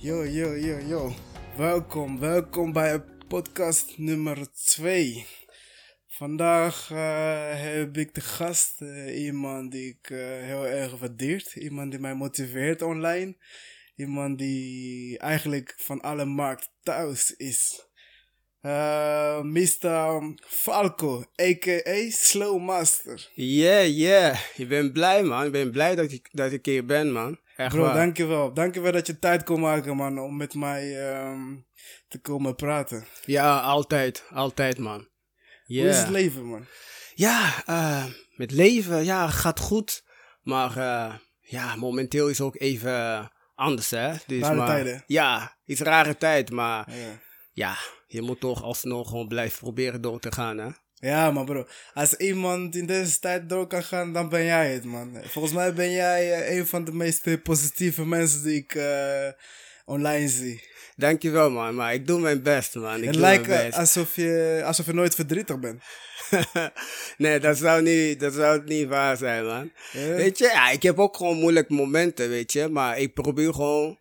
Yo, yo, yo, yo. Welkom, welkom bij podcast nummer 2. Vandaag eh, heb ik de gast, eh, iemand die ik eh, heel erg waardeert. Iemand die mij motiveert online. Iemand die eigenlijk van alle markt thuis is. Mr. Falco, a.k.a. Slow Master. Yeah, yeah. Ik ben blij, man. Ik ben blij dat ik, dat ik hier ben, man. Echt Bro, waar. dankjewel. Dankjewel dat je tijd kon maken, man, om met mij ehm, te komen praten. Ja, altijd. Altijd, man. Yeah. Hoe is het leven, man? Ja, eh, met leven, ja, gaat goed. Maar eh, ja, momenteel is ook even anders, hè. Dus, Rare maar, tijden. Ja, iets rare tijd, maar Ja. ja, je moet toch alsnog gewoon blijven proberen door te gaan, hè. Ja, maar bro, als iemand in deze tijd door kan gaan, dan ben jij het, man. Volgens mij ben jij eh, een van de meest eh, positieve mensen die ik eh, online zie. Dankjewel, man. Maar ik doe mijn best, man. Ik het doe lijkt mijn best. alsof je, alsof je nooit verdrietig bent. nee, dat zou, niet, dat zou niet waar zijn, man. Weet je, ja, ik heb ook gewoon moeilijke momenten, weet je. Maar ik probeer gewoon,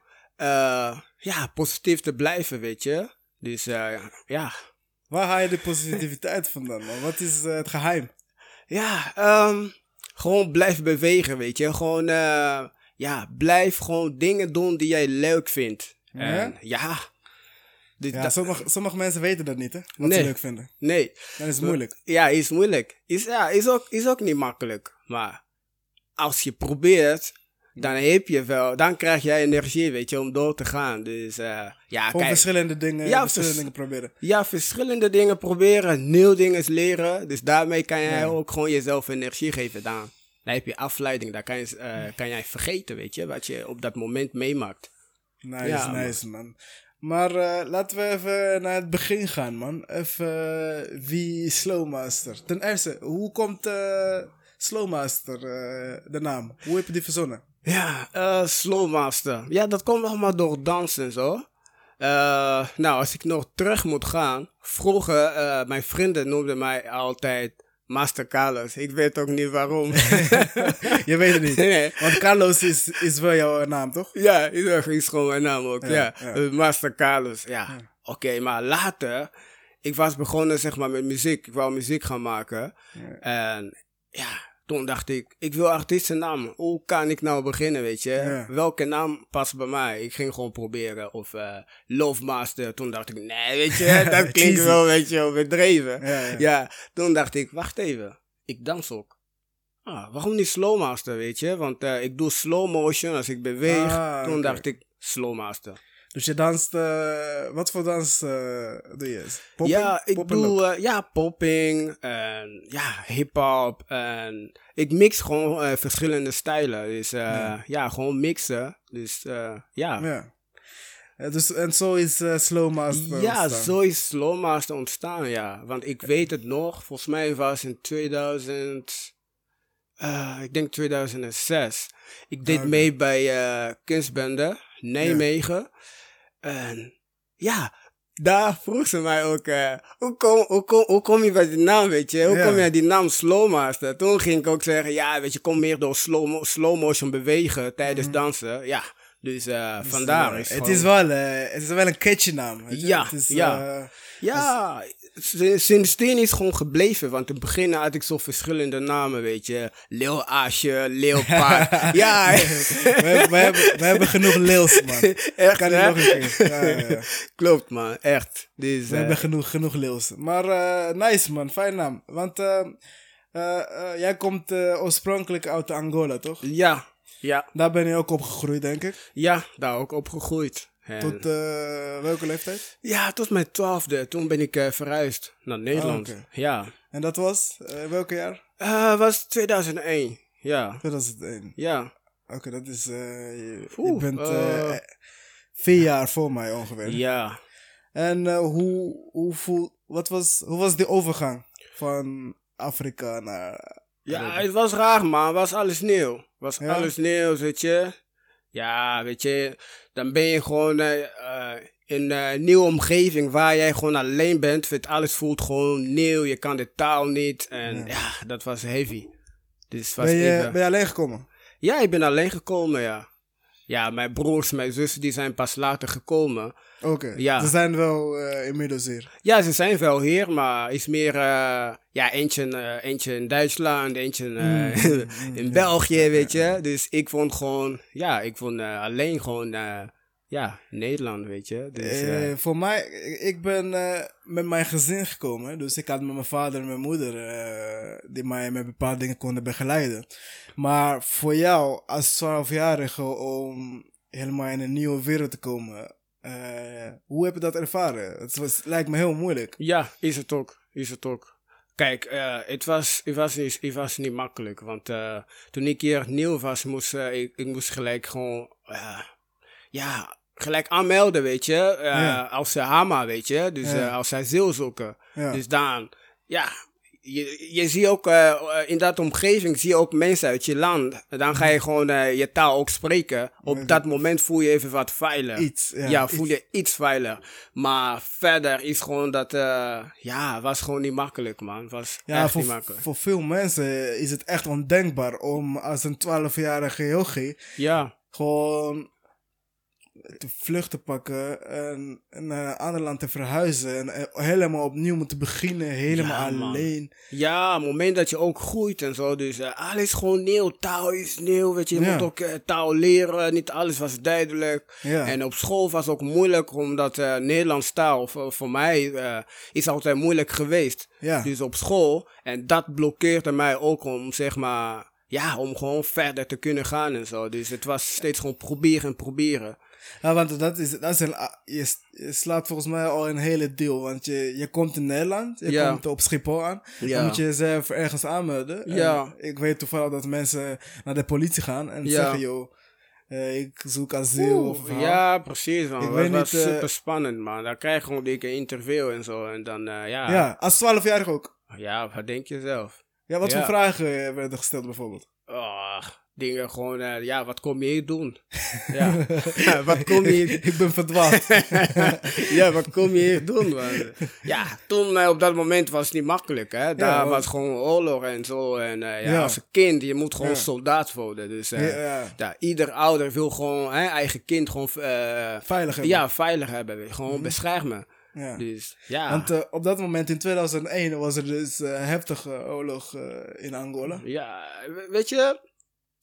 ja, positief te blijven, weet je. Dus, ja. Waar haal je de positiviteit vandaan, man? Wat is eh, het geheim? Ja, ehm, gewoon blijf bewegen, weet je. Gewoon, eh, ja, blijf gewoon dingen doen die jij leuk vindt. Ja? En, ja. Ja, dat- sommige, sommige mensen weten dat niet, hè? Wat Nee. ze leuk vinden. nee. Dan is moeilijk. Ja, is moeilijk. Is, ja, is, ook, is ook niet makkelijk. Maar als je probeert, dan heb je wel, dan krijg jij energie, weet je, om door te gaan. Dus eh, ja, Gewoon kijk, verschillende dingen, Ja, verschillende vers- dingen proberen. ja, verschillende dingen proberen, nieuw dingen leren. Dus daarmee kan jij Ja. ook gewoon jezelf energie geven. Dan, dan heb je afleiding, dan kan, je, eh, kan jij vergeten, weet je, wat je op dat moment meemaakt. Nice, Ja, nice, man. Maar eh, laten we even naar het begin gaan, man. Even wie Slowmaster? Ten eerste, hoe komt Slowmaster, de naam? Hoe heb je die verzonnen? Ja, Slowmaster. Ja, dat komt allemaal door dansen en zo. Eh, nou, als ik nog terug moet gaan. Vroeger, eh, mijn vrienden noemden mij altijd Master Carlos. Ik weet ook niet waarom. Je weet het niet. Nee. Want Carlos is, is wel jouw naam, toch? ja, is, is gewoon mijn naam ook. Ja, Ja, ja. Master Carlos. Ja, oké, maar later. Ik was begonnen, zeg maar, met muziek. Ik wou muziek gaan maken. En ja, toen dacht ik, ik wil artiestennaam. Hoe kan ik nou beginnen, weet je? Ja. Welke naam past bij mij? Ik ging gewoon proberen. Of eh Love Master. Toen dacht ik, nee, weet je, dat klinkt wel, weet je, overdreven. Ja, ja. ja, toen dacht ik, wacht even. Ik dans ook. Ah, waarom niet Slow Master, weet je? Want eh, ik doe slow motion als ik beweeg. Ah, toen dacht ik, Slow Master. Dus je danst, eh, wat voor dans eh, doe je? Popping? Ja, ik doe eh, ja, popping en ja, hip-hop. En ik mix gewoon verschillende stijlen. Dus Ja. ja. gewoon mixen. Dus ja. Ja. Dus, en zo is eh, Slowmaster Ja, ontstaan. zo is Slowmaster ontstaan, ja. Want ik weet het nog, volgens mij was in 2000, eh, ik denk 2006. Ik deed Oké. mee bij Kunstbende, Nijmegen. En ja, daar vroeg ze mij ook, eh, hoe, kom, hoe, kom, hoe kom je bij die naam, weet je? Hoe kom je bij die naam Slowmaster? Toen ging ik ook zeggen, ja, weet je, kom meer door slow, slow motion bewegen tijdens dansen. Ja, dus eh, Dus, vandaar eh, is het, gewoon- is wel, het is wel een catchy naam. weet je? Ja, het is, ja. Ja, sindsdien is gewoon gebleven. Want in het begin had ik zo verschillende namen, weet je. Leeuw Aasje, Leeuwpaard. ja, we, hebben, we, hebben, we hebben genoeg leels, man. echt, Kan hè? nog een keer. Ja, ja. Klopt, man. Echt. Dus, We eh, hebben genoeg, genoeg leels. Maar eh, nice, man. Fijn naam. Want eh, jij komt oorspronkelijk uit Angola, toch? ja, ja, Daar ben je ook opgegroeid, denk ik. ja, daar ook opgegroeid. Tot eh, welke leeftijd? Ja, tot mijn twaalfde. Toen ben ik eh, verhuisd naar Nederland. Ah, oké. Ja. En dat was eh, welke jaar? Eh was 2001. Ja, 2001. ja. Oké, dat is. je, je bent vier jaar voor mij ongeveer. Ja. En hoe, hoe, voel, wat was, hoe was die overgang van Afrika naar. Ja, het was raar, man. Het was alles nieuw. was Ja? alles nieuw, weet je. Ja, weet je. Dan ben je gewoon eh, eh, in een nieuwe omgeving waar jij gewoon alleen bent. Het alles voelt gewoon nieuw. Je kan de taal niet. En ja, dat was heavy. Dus was Ben je, even... ben je alleen gekomen? Ja, ik ben alleen gekomen, ja. ja, mijn broers, mijn zussen, die zijn pas later gekomen. Oké, Ja. ze zijn wel eh, inmiddels hier. Ja, ze zijn wel hier, maar is meer, eh, ja, eentje, eh, eentje in Duitsland, eentje in België, weet je. Dus ik vond gewoon, ja, ik vond alleen gewoon, ja, Nederland, weet je. Dus, voor mij, ik- ben met mijn gezin gekomen. Dus ik had met mijn vader en mijn moeder, die mij met bepaalde dingen konden begeleiden. Maar voor jou, als 12-jarige, om helemaal in een nieuwe wereld te komen, eh, hoe heb je dat ervaren? Het was, lijkt me heel moeilijk. Ja, is het ook. Is het ook. Kijk, eh, het, was, het, was het was niet makkelijk. Want eh, toen ik hier nieuw was, moest ik, ik moest gelijk gewoon... ja, gelijk aanmelden, weet je. Ja. Als Hama, weet je. Dus Ja. als asielzoeker. Ja. Dus dan, ja... Je, je ziet ook eh, eh, in dat omgeving zie je ook mensen uit je land. Dan ga je gewoon eh, je taal ook spreken. Op dat moment voel je even wat veilig. Iets, ja, Ja, iets. voel je iets veilig. Maar verder is gewoon dat, eh, ja, was gewoon niet makkelijk, man. Was Ja, echt voor, niet makkelijk. voor veel mensen is het echt ondenkbaar om als een 12-jarige yogi Ja, gewoon te vlucht te pakken en naar een ander land te verhuizen en eh, helemaal opnieuw moeten beginnen, helemaal Ja, alleen. ja, het moment dat je ook groeit en zo. Dus eh, alles gewoon nieuw. Taal is nieuw, weet je. Je Ja. moet ook eh, taal leren. Niet alles was duidelijk. Ja. En op school was het ook moeilijk, omdat eh Nederlands taal voor, voor mij is altijd moeilijk geweest. Dus op school. En dat blokkeerde mij ook om, zeg maar, ja, om gewoon verder te kunnen gaan en zo. Dus het was steeds gewoon proberen en proberen. Ja, want dat is, dat is een, ah, je, slaat volgens mij al een hele deel. Want je, je komt in Nederland, je Ja. komt op Schiphol aan. Ja. Dan moet je jezelf ergens aanmelden. En Ja. ik weet toevallig dat mensen naar de politie gaan en zeggen, joh, eh, ik zoek asiel. of. Ja, precies, man. Ik Het weet was niet, eh, super spannend, man. Dan krijg je gewoon dikke interview en zo. En dan, eh, ja. ja, als 12-jarige ook. Ja, wat denk je zelf? Ja, wat Ja. voor vragen werden gesteld bijvoorbeeld? Oh, dingen gewoon, eh, ja, wat kom je hier doen? ja, wat kom je hier ik ben verdwaald. ja, wat kom je hier doen? Ja, toen eh, op dat moment was het niet makkelijk, hè. Daar was gewoon oorlog en zo. En eh, ja, als een kind, je moet gewoon soldaat worden. Dus Ja, ieder ouder wil gewoon hè, eigen kind gewoon Veilig hebben. ja, veilig hebben. Gewoon beschermen. Ja. Dus ja. Want op dat moment in 2001 was er dus eh, heftige oorlog in Angola. Ja, we- weet je,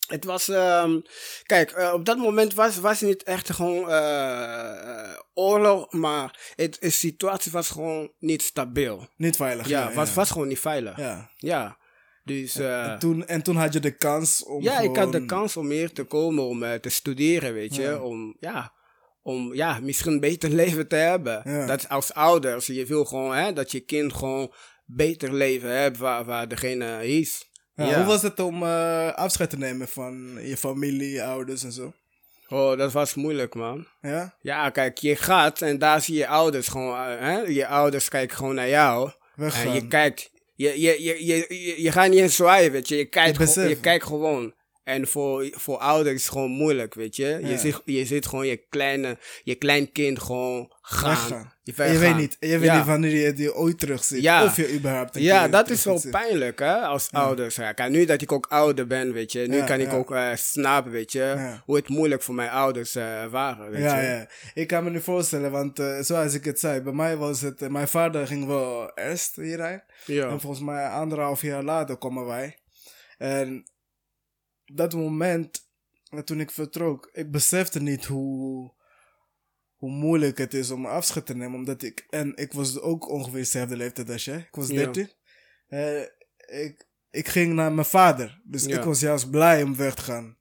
het was, ehm, kijk, eh, op dat moment was, was het niet echt gewoon eh, eh, oorlog, maar het, de situatie was gewoon niet stabiel. Niet veilig. Ja, was, was gewoon niet veilig. Ja, Ja. dus En, toen, en toen had je de kans om. ja, ik had de kans om hier te komen, om te studeren, weet je, om, ja, om, ja, misschien een beter leven te hebben. Dat als ouders, je wil gewoon, hè, dat je kind gewoon beter leven hebt waar, waar degene is. Ja, Hoe was het om eh, afscheid te nemen van je familie, je ouders en zo? Oh, dat was moeilijk, man. Ja? Ja, kijk, je gaat en daar zie je ouders gewoon, eh, hè? Je ouders kijken gewoon naar jou. Weggaan. En je kijkt, je, je, je, je, je, je gaat niet eens zwaaien, weet je. Je kijkt, Je gewoon- je kijkt gewoon. En voor, voor ouders is het gewoon moeilijk, weet je. Ja. Je, ziet, je ziet gewoon je kleine, je klein kind gewoon gaan. Weggaan. Je En je weet niet, je weet Ja. niet wanneer je die ooit terug ziet. Ja. Of je überhaupt Ja, dat is wel pijnlijk, hè, als ouders. Ja, kijk, nu dat ik ook ouder ben, weet je, nu kan ik ook eh, snappen, weet je, hoe het moeilijk voor mijn ouders eh, waren, weet Ja, je. ja. Ik kan me nu voorstellen, want eh, zoals ik het zei, bij mij was het... mijn vader ging wel eerst hierheen. Ja. En volgens mij anderhalf jaar later komen wij. En dat moment, toen ik vertrok, ik besefte niet hoe, hoe moeilijk het is om afscheid te nemen. Omdat ik, en ik was ook ongeveer dezelfde leeftijd als jij. Ik was Ja. 13. Eh, ik, ik ging naar mijn vader. Dus ik was juist blij om weg te gaan.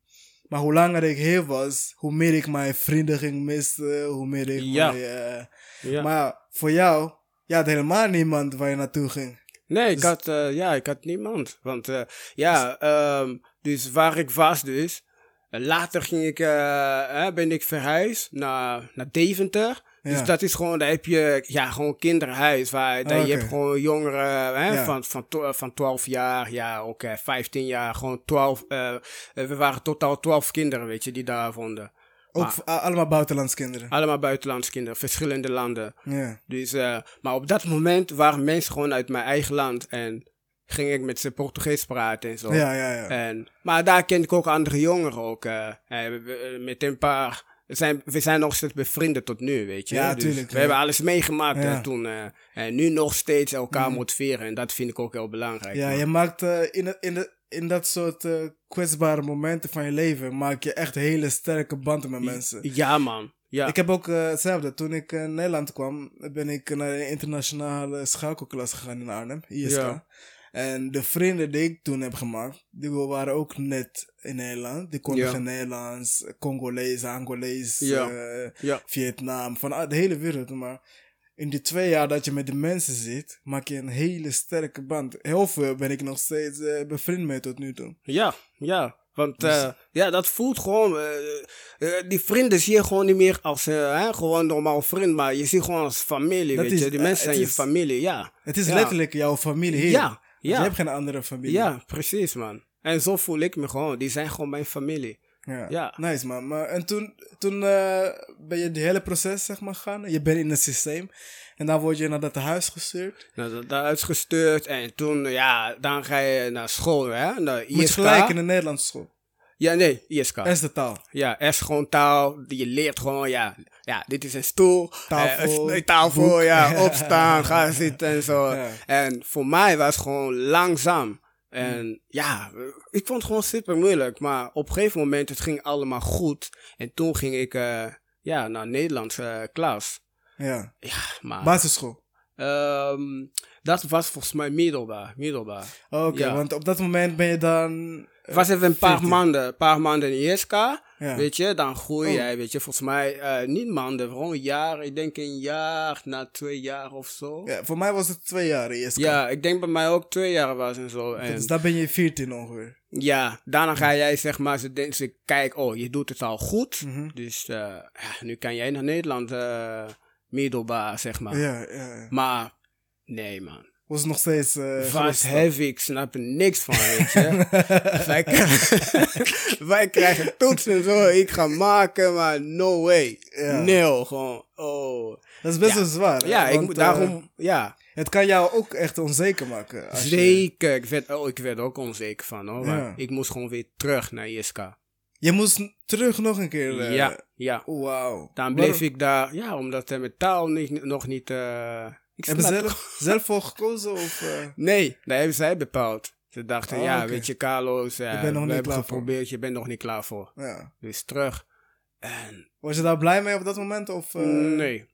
Maar hoe langer ik hier was, hoe meer ik mijn vrienden ging missen. Hoe meer ik Ja. mijn, eh, Ja. Maar voor jou, je had helemaal niemand waar je naartoe ging. Nee, ik Dus- had, eh, ja, ik had niemand. Want ja, ehm, dus waar ik was dus. Eh, later ging ik, eh, ben ik verhuisd naar, naar Deventer. Ja. Dus dat is gewoon, daar heb je ja, gewoon kinderhuis. Waar, daar, Oké. Je hebt gewoon jongeren hè, Ja. van, van, van 12 jaar, ja, ook eh, 15 jaar. Gewoon 12, eh, eh, we waren totaal 12 kinderen, weet je, die daar vonden. Ook Maar- allemaal buitenlandse kinderen. Allemaal buitenlandse kinderen, verschillende landen. Ja. Dus, maar op dat moment waren mensen gewoon uit mijn eigen land. En ging ik met ze Portugees praten en zo. Ja, ja, ja. En, maar daar ken ik ook andere jongeren ook. eh, met een paar. We zijn, we zijn nog steeds bevrienden tot nu, weet je. Ja, Dus tuurlijk, We ja. hebben alles meegemaakt Ja. toen. eh, en nu nog steeds elkaar Mhm. motiveren. En dat vind ik ook heel belangrijk. Ja, man. je maakt eh, in, in, de, in dat soort kwetsbare momenten van je leven, maak je echt hele sterke banden met mensen. Ja, man. Ja. Ik heb ook hetzelfde. Toen ik in Nederland kwam, ben ik naar een internationale schakelklas gegaan in Arnhem, ISK. Ja. En de vrienden die ik toen heb gemaakt, die waren ook net in Nederland. Die konden Ja. geen Nederlands, Congolees, Angolees, Ja. eh, ja. Vietnam, van de hele wereld. Maar in die twee jaar dat je met de mensen zit, maak je een hele sterke band. Heel veel ben ik nog steeds eh, bevriend mee tot nu toe. Ja, ja. Want Dus- eh, ja, dat voelt gewoon. die vrienden zie je gewoon niet meer als hè, gewoon normaal vriend, maar je ziet gewoon als familie. Dat weet is- je, die mensen zijn je familie, ja. Het is Ja. letterlijk jouw familie hier. Ja, ja. Je hebt geen andere familie. Ja, precies, man. En zo voel ik me gewoon. Die zijn gewoon mijn familie. Ja. Ja. Nice man. Maar, en toen, toen eh, ben je het hele proces zeg maar gaan. Je bent in het systeem. En dan word je naar dat huis gestuurd. Nou, dat, dat uitgestuurd en toen, ja, dan ga je naar school, hè? Naar Je moet ISK. gelijk in de Nederlandse school. Ja, nee, ISK. Is de taal. Ja, is gewoon taal. Je leert gewoon, ja, ja dit is een stoel. Tafel, eh, tafel, ja, opstaan, gaan zitten en zo. Ja. En voor mij was het gewoon langzaam. En ja, ik vond het gewoon super moeilijk. Maar op een gegeven moment, het ging allemaal goed. En toen ging ik, eh, ja, naar Nederlandse eh, klas. Ja. Ja, maar... Basisschool. Ehm, dat was volgens mij middelbaar. middelbaar. Oké, Ja. want op dat moment ben je dan... eh, Het was even een paar 14. maanden, een paar maanden in ISK. Ja. Weet je, dan groei Oh. jij, weet je, volgens mij eh, niet maanden, gewoon een jaar. Ik denk een jaar, na twee jaar of zo. Ja, Ja, voor mij was het twee jaar eerst. ik denk bij mij ook twee jaar was en zo. En Dus dan ben je 14 ongeveer. ja, daarna ga jij zeg maar, ze, denken, ze kijken, oh, je doet het al goed. Mhm. Dus eh, ja, nu kan jij naar Nederland, middelbaar, zeg maar. Ja, ja. ja. Maar, nee man. Was nog steeds... eh Vast heavy, ik snap er niks van, weet je. wij, krijgen, wij krijgen toetsen en zo, ik ga maken, maar no way. Ja. Gewoon, oh. Dat is best Ja. wel zwaar. hè? Ja, ik, Want, moet eh, daarom, ja, het kan jou ook echt onzeker maken. Als je- zeker. Ik werd, oh, ik werd er ook onzeker van, hoor. Ja. Ik moest gewoon weer terug naar ISK. Je moest terug nog een keer. eh, ja, ja. Wauw. Dan bleef ik daar, ja, omdat hij mijn taal niet, nog niet, eh ik Hebben ze zelf, zelf voor gekozen? Of, eh? Nee, dat hebben zij bepaald. Ze dachten, Oh, ja, weet je, Carlos, Je bent nog we niet hebben geprobeerd, je bent nog niet klaar voor. Ja. Dus terug. En Was je daar blij mee op dat moment? Of, eh, nee.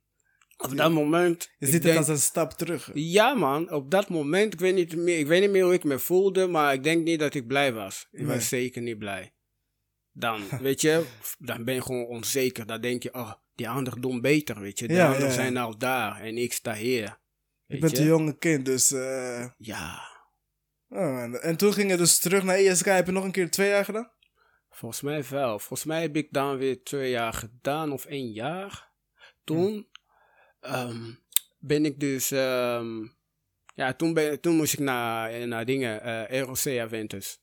Op dat moment. Je ziet denk- het als een stap terug. Ja, man. Op dat moment, ik weet, niet meer, ik weet niet meer hoe ik me voelde, maar ik denk niet dat ik blij was. Ik Nee. was zeker niet blij. Dan, weet je, dan ben je gewoon onzeker. Dan denk je, oh, die anderen doen beter, weet je. Ja, anderen ja, zijn nou daar en ik sta hier. Je bent je? een jonge kind, dus... eh, Ja, oh. En toen ging je dus terug naar ISK. Heb je nog een keer twee jaar gedaan? volgens mij wel. Volgens mij heb ik dan weer twee jaar gedaan of één jaar. Toen ehm, ben ik dus, ehm, ja, toen, ben, toen moest ik naar, naar dingen, eh ROC Aventus.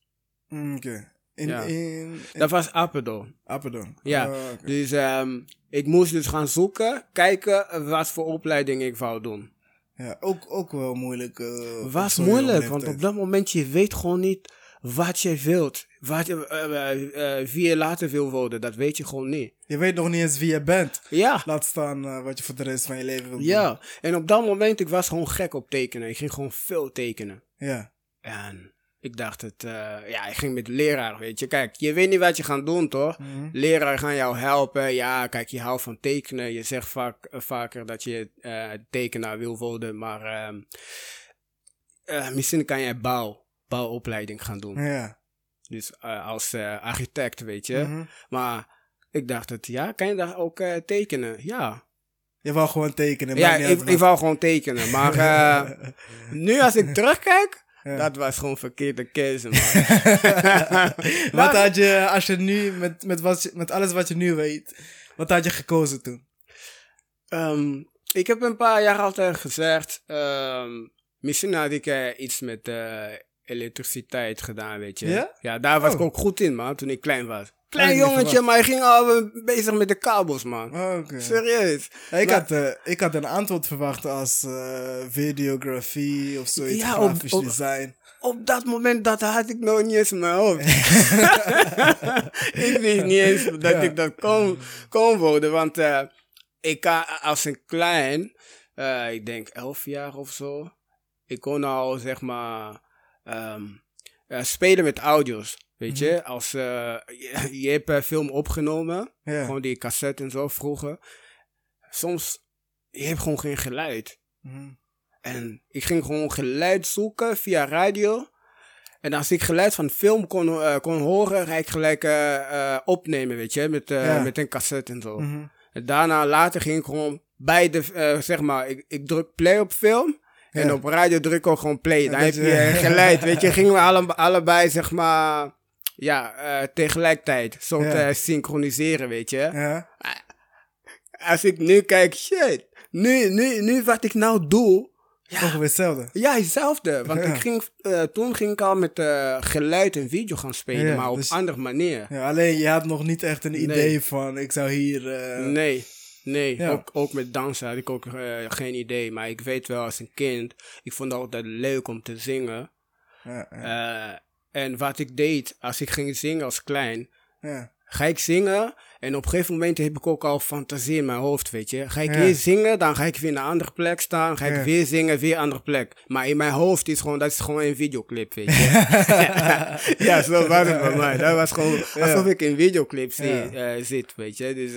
Mm, Oké. In, Ja. in, in Dat was Apeldoorn. Apeldoorn. Ja, Oh, oké. Dus ehm, ik moest dus gaan zoeken, kijken wat voor opleiding ik wou doen. ja ook, ook wel moeilijk. eh, was moeilijk, want op dat moment je weet gewoon niet wat je wilt. Wat eh, wie je later wil worden, dat weet je gewoon niet. Je weet nog niet eens wie je bent. Ja, Laat staan wat je voor de rest van je leven wil doen. ja. En op dat moment, ik was gewoon gek op tekenen. Ik ging gewoon veel tekenen. Ja. En ik dacht het, eh, ja, ik ging met de leraar, weet je. Kijk, je weet niet wat je gaat doen, toch? Mhm. Leraar gaan jou helpen. Ja, kijk, je houdt van tekenen. Je zegt vaak, eh, vaker dat je eh, tekenaar wil worden. Maar ehm, eh, misschien kan jij bouw, bouwopleiding gaan doen. Ja. Dus als architect, weet je. Mhm. Maar ik dacht het, ja, kan je daar ook tekenen? Ja. Je wou gewoon tekenen. Ja, ik, ik wou gewoon tekenen. Maar nu als ik terugkijk, Ja. dat was gewoon verkeerde keuze, man. wat had je, als je nu, met, met, wat, met alles wat je nu weet, wat had je gekozen toen? Ehm, ik heb een paar jaar altijd gezegd, ehm, misschien had ik eh, iets met eh, elektriciteit gedaan, weet je. Ja? daar was Oh. ik ook goed in, man, toen ik klein was. Klein jongetje, maar hij ging al bezig met de kabels, man. Oh, Oké. Serieus. Ja, ik, Maar- had, eh, ik had een antwoord verwacht als eh, videografie of zoiets, Ja, grafisch op- design. Op dat moment, dat had ik nog niet eens in mijn hoofd. ik wist niet eens dat Ja. ik dat kon, kon worden. Want eh, ik kan als een klein, ik denk elf jaar of zo. Ik kon al, zeg maar, ehm, eh, spelen met audio's. Weet je, als eh, je, je hebt een film opgenomen, Ja. gewoon die cassette en zo vroeger. Soms, je hebt gewoon geen geluid. Mhm. En ik ging gewoon geluid zoeken via radio. En als ik geluid van film kon, eh, kon horen, ga ik gelijk eh, eh, opnemen, weet je, met, eh, Ja. met een cassette en zo. Mhm. En daarna, later ging ik gewoon bij de, eh, zeg maar, ik, ik druk play op film. En Ja. op radio druk ook gewoon play. Dan heb je eh, geluid, weet je. Gingen we alle, allebei, zeg maar, ja, eh, tegelijkertijd. Ja. te synchroniseren, weet je. Ja. Als ik nu kijk, shit. Nu, nu, nu wat ik nou doe, Ongeveer hetzelfde. ja, hetzelfde. Want Ja. ik ging, eh, toen ging ik al met eh, geluid en video gaan spelen, Ja, maar op dus- andere manier. Ja, alleen je had nog niet echt een idee Nee. van ik zou hier. eh, Nee, nee. Ja. Ook, ook met dansen had ik ook eh, geen idee. Maar ik weet wel, als een kind, ik vond het altijd leuk om te zingen. Ja, ja, Eh, en wat ik deed, als ik ging zingen als klein, ja. ga ik zingen. En op een gegeven moment heb ik ook al fantasie in mijn hoofd, weet je. Ga ik weer zingen, dan ga ik weer naar een andere plek staan. Ga ik weer zingen, weer een andere plek. Maar in mijn hoofd is gewoon, dat is gewoon een videoclip, weet je. ja, zo was het bij mij. Dat was gewoon alsof ik in een videoclip zie, eh, zit, weet je. Dus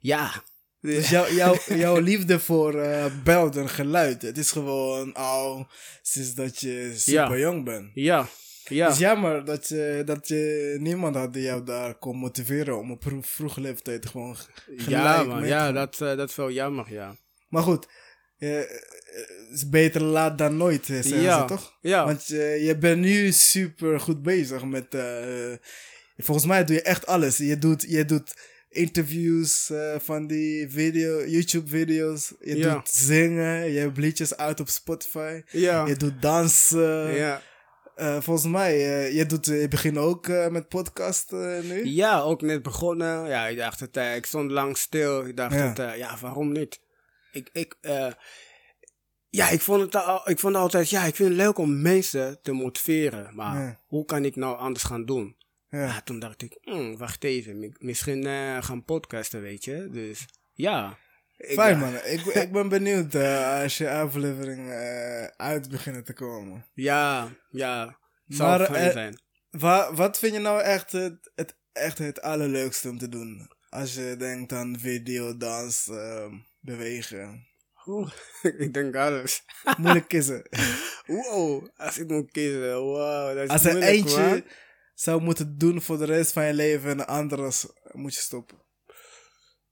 ja. Dus jouw jouw jouw liefde voor eh beeld en geluid, het is gewoon al sinds dat je super jong bent. Ja, ja. Het is jammer dat je, dat je niemand had die jou daar kon motiveren om op vro- vroege leeftijd gewoon Ja, man. Ja, dat, eh, dat is wel jammer, ja. Maar goed, eh, het is beter laat dan nooit, zeggen Ja, ze toch? ja. Want je bent nu super goed bezig met. volgens mij doe je echt alles. Je doet, je doet interviews eh, van die video, YouTube-video's. Je Ja. doet zingen. Je hebt liedjes uit op Spotify. Ja. Je doet dansen. Ja. Eh, volgens mij, eh, je, doet, je begint ook met podcast nu. Ja, ook net begonnen. Ja, ik dacht het, ik stond lang stil. Ik dacht Ja. het, ja, waarom niet? Ik, ik, ja, ik vond, het al, ik vond altijd, ja, ik vind het leuk om mensen te motiveren. Maar hoe kan ik nou anders gaan doen? Ja, Ja. toen dacht ik, hmm, wacht even, mi- misschien eh, gaan podcasten, weet je. Dus ja. Fijn man, ik, ik ben benieuwd eh, als je aflevering eh, uit beginnen te komen. Ja, ja. Zou Maar, fijn zijn. Wa- wat vind je nou echt het, het, echt het allerleukste om te doen? Als je denkt aan video, dans, ehm, bewegen. Oeh, ik denk alles. Moeilijk kiezen. Wow, als ik moet kiezen, wow, dat is Als er eentje. Zou moeten doen voor de rest van je leven en de andere s- moet je stoppen.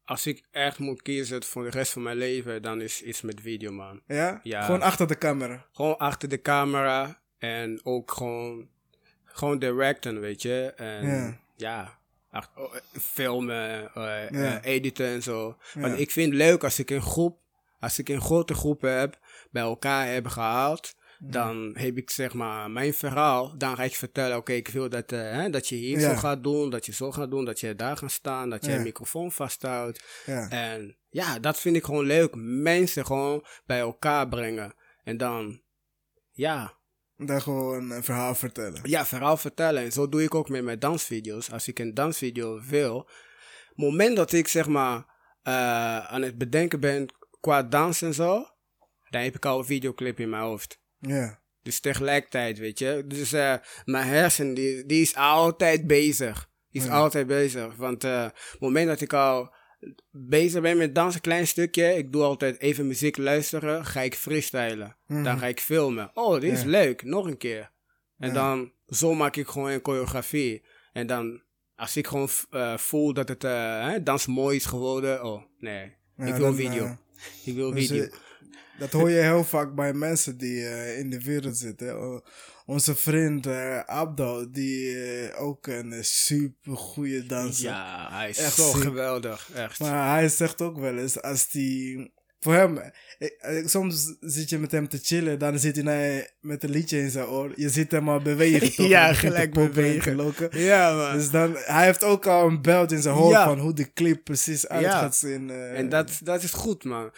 Als ik echt moet kiezen voor de rest van mijn leven, dan is iets met video, man. Ja? Ja. Gewoon achter de camera. Gewoon achter de camera en ook gewoon, gewoon directen, weet je. En Ja. ja, ach- oh, eh, filmen, Ja. eh, editen en zo. Want ik vind het leuk als ik een groep, als ik een grote groep heb, bij elkaar heb gehaald. Dan heb ik zeg maar mijn verhaal. Dan ga ik vertellen: oké, ik wil dat, eh, hè, dat je hier Ja. zo gaat doen, dat je zo gaat doen, dat je daar gaat staan, dat je een microfoon vasthoudt. Ja. En ja, dat vind ik gewoon leuk. Mensen gewoon bij elkaar brengen. En dan, ja, Dan gewoon een verhaal vertellen. ja, verhaal vertellen. En zo doe ik ook met mijn dansvideo's. Als ik een dansvideo wil, moment dat ik zeg maar eh, aan het bedenken ben qua dans en zo, dan heb ik al een videoclip in mijn hoofd. Ja. Dus tegelijkertijd, weet je. Dus eh, mijn hersen, die, die is altijd bezig. Die is Ja. altijd bezig. Want eh, het moment dat ik al bezig ben met dansen, een klein stukje. Ik doe altijd even muziek luisteren. Ga ik freestylen. Mhm. Dan ga ik filmen. Oh, dit is leuk. Nog een keer. En Ja. dan, zo maak ik gewoon een choreografie. En dan, als ik gewoon eh, voel dat het hè, dans mooi is geworden. Oh, nee. Ik wil dan, video. ik wil Dus, video. Dat hoor je heel vaak bij mensen die eh, in de wereld zitten. Onze vriend Abdo, die eh, ook een super goede danser. ja, hij is echt zo geweldig. Echt. Maar hij zegt ook wel eens, als hij voor hem, ik- ik- soms zit je met hem te chillen, dan zit hij naar, met een liedje in zijn oor. Je ziet hem al bewegen, toch? Ja, gelijk bewegen. te loken. Ja, man. Dus dan, hij heeft ook al een beeld in zijn hoofd Ja. van hoe de clip precies uit Ja. gaat zien. eh. En dat, dat is goed, man.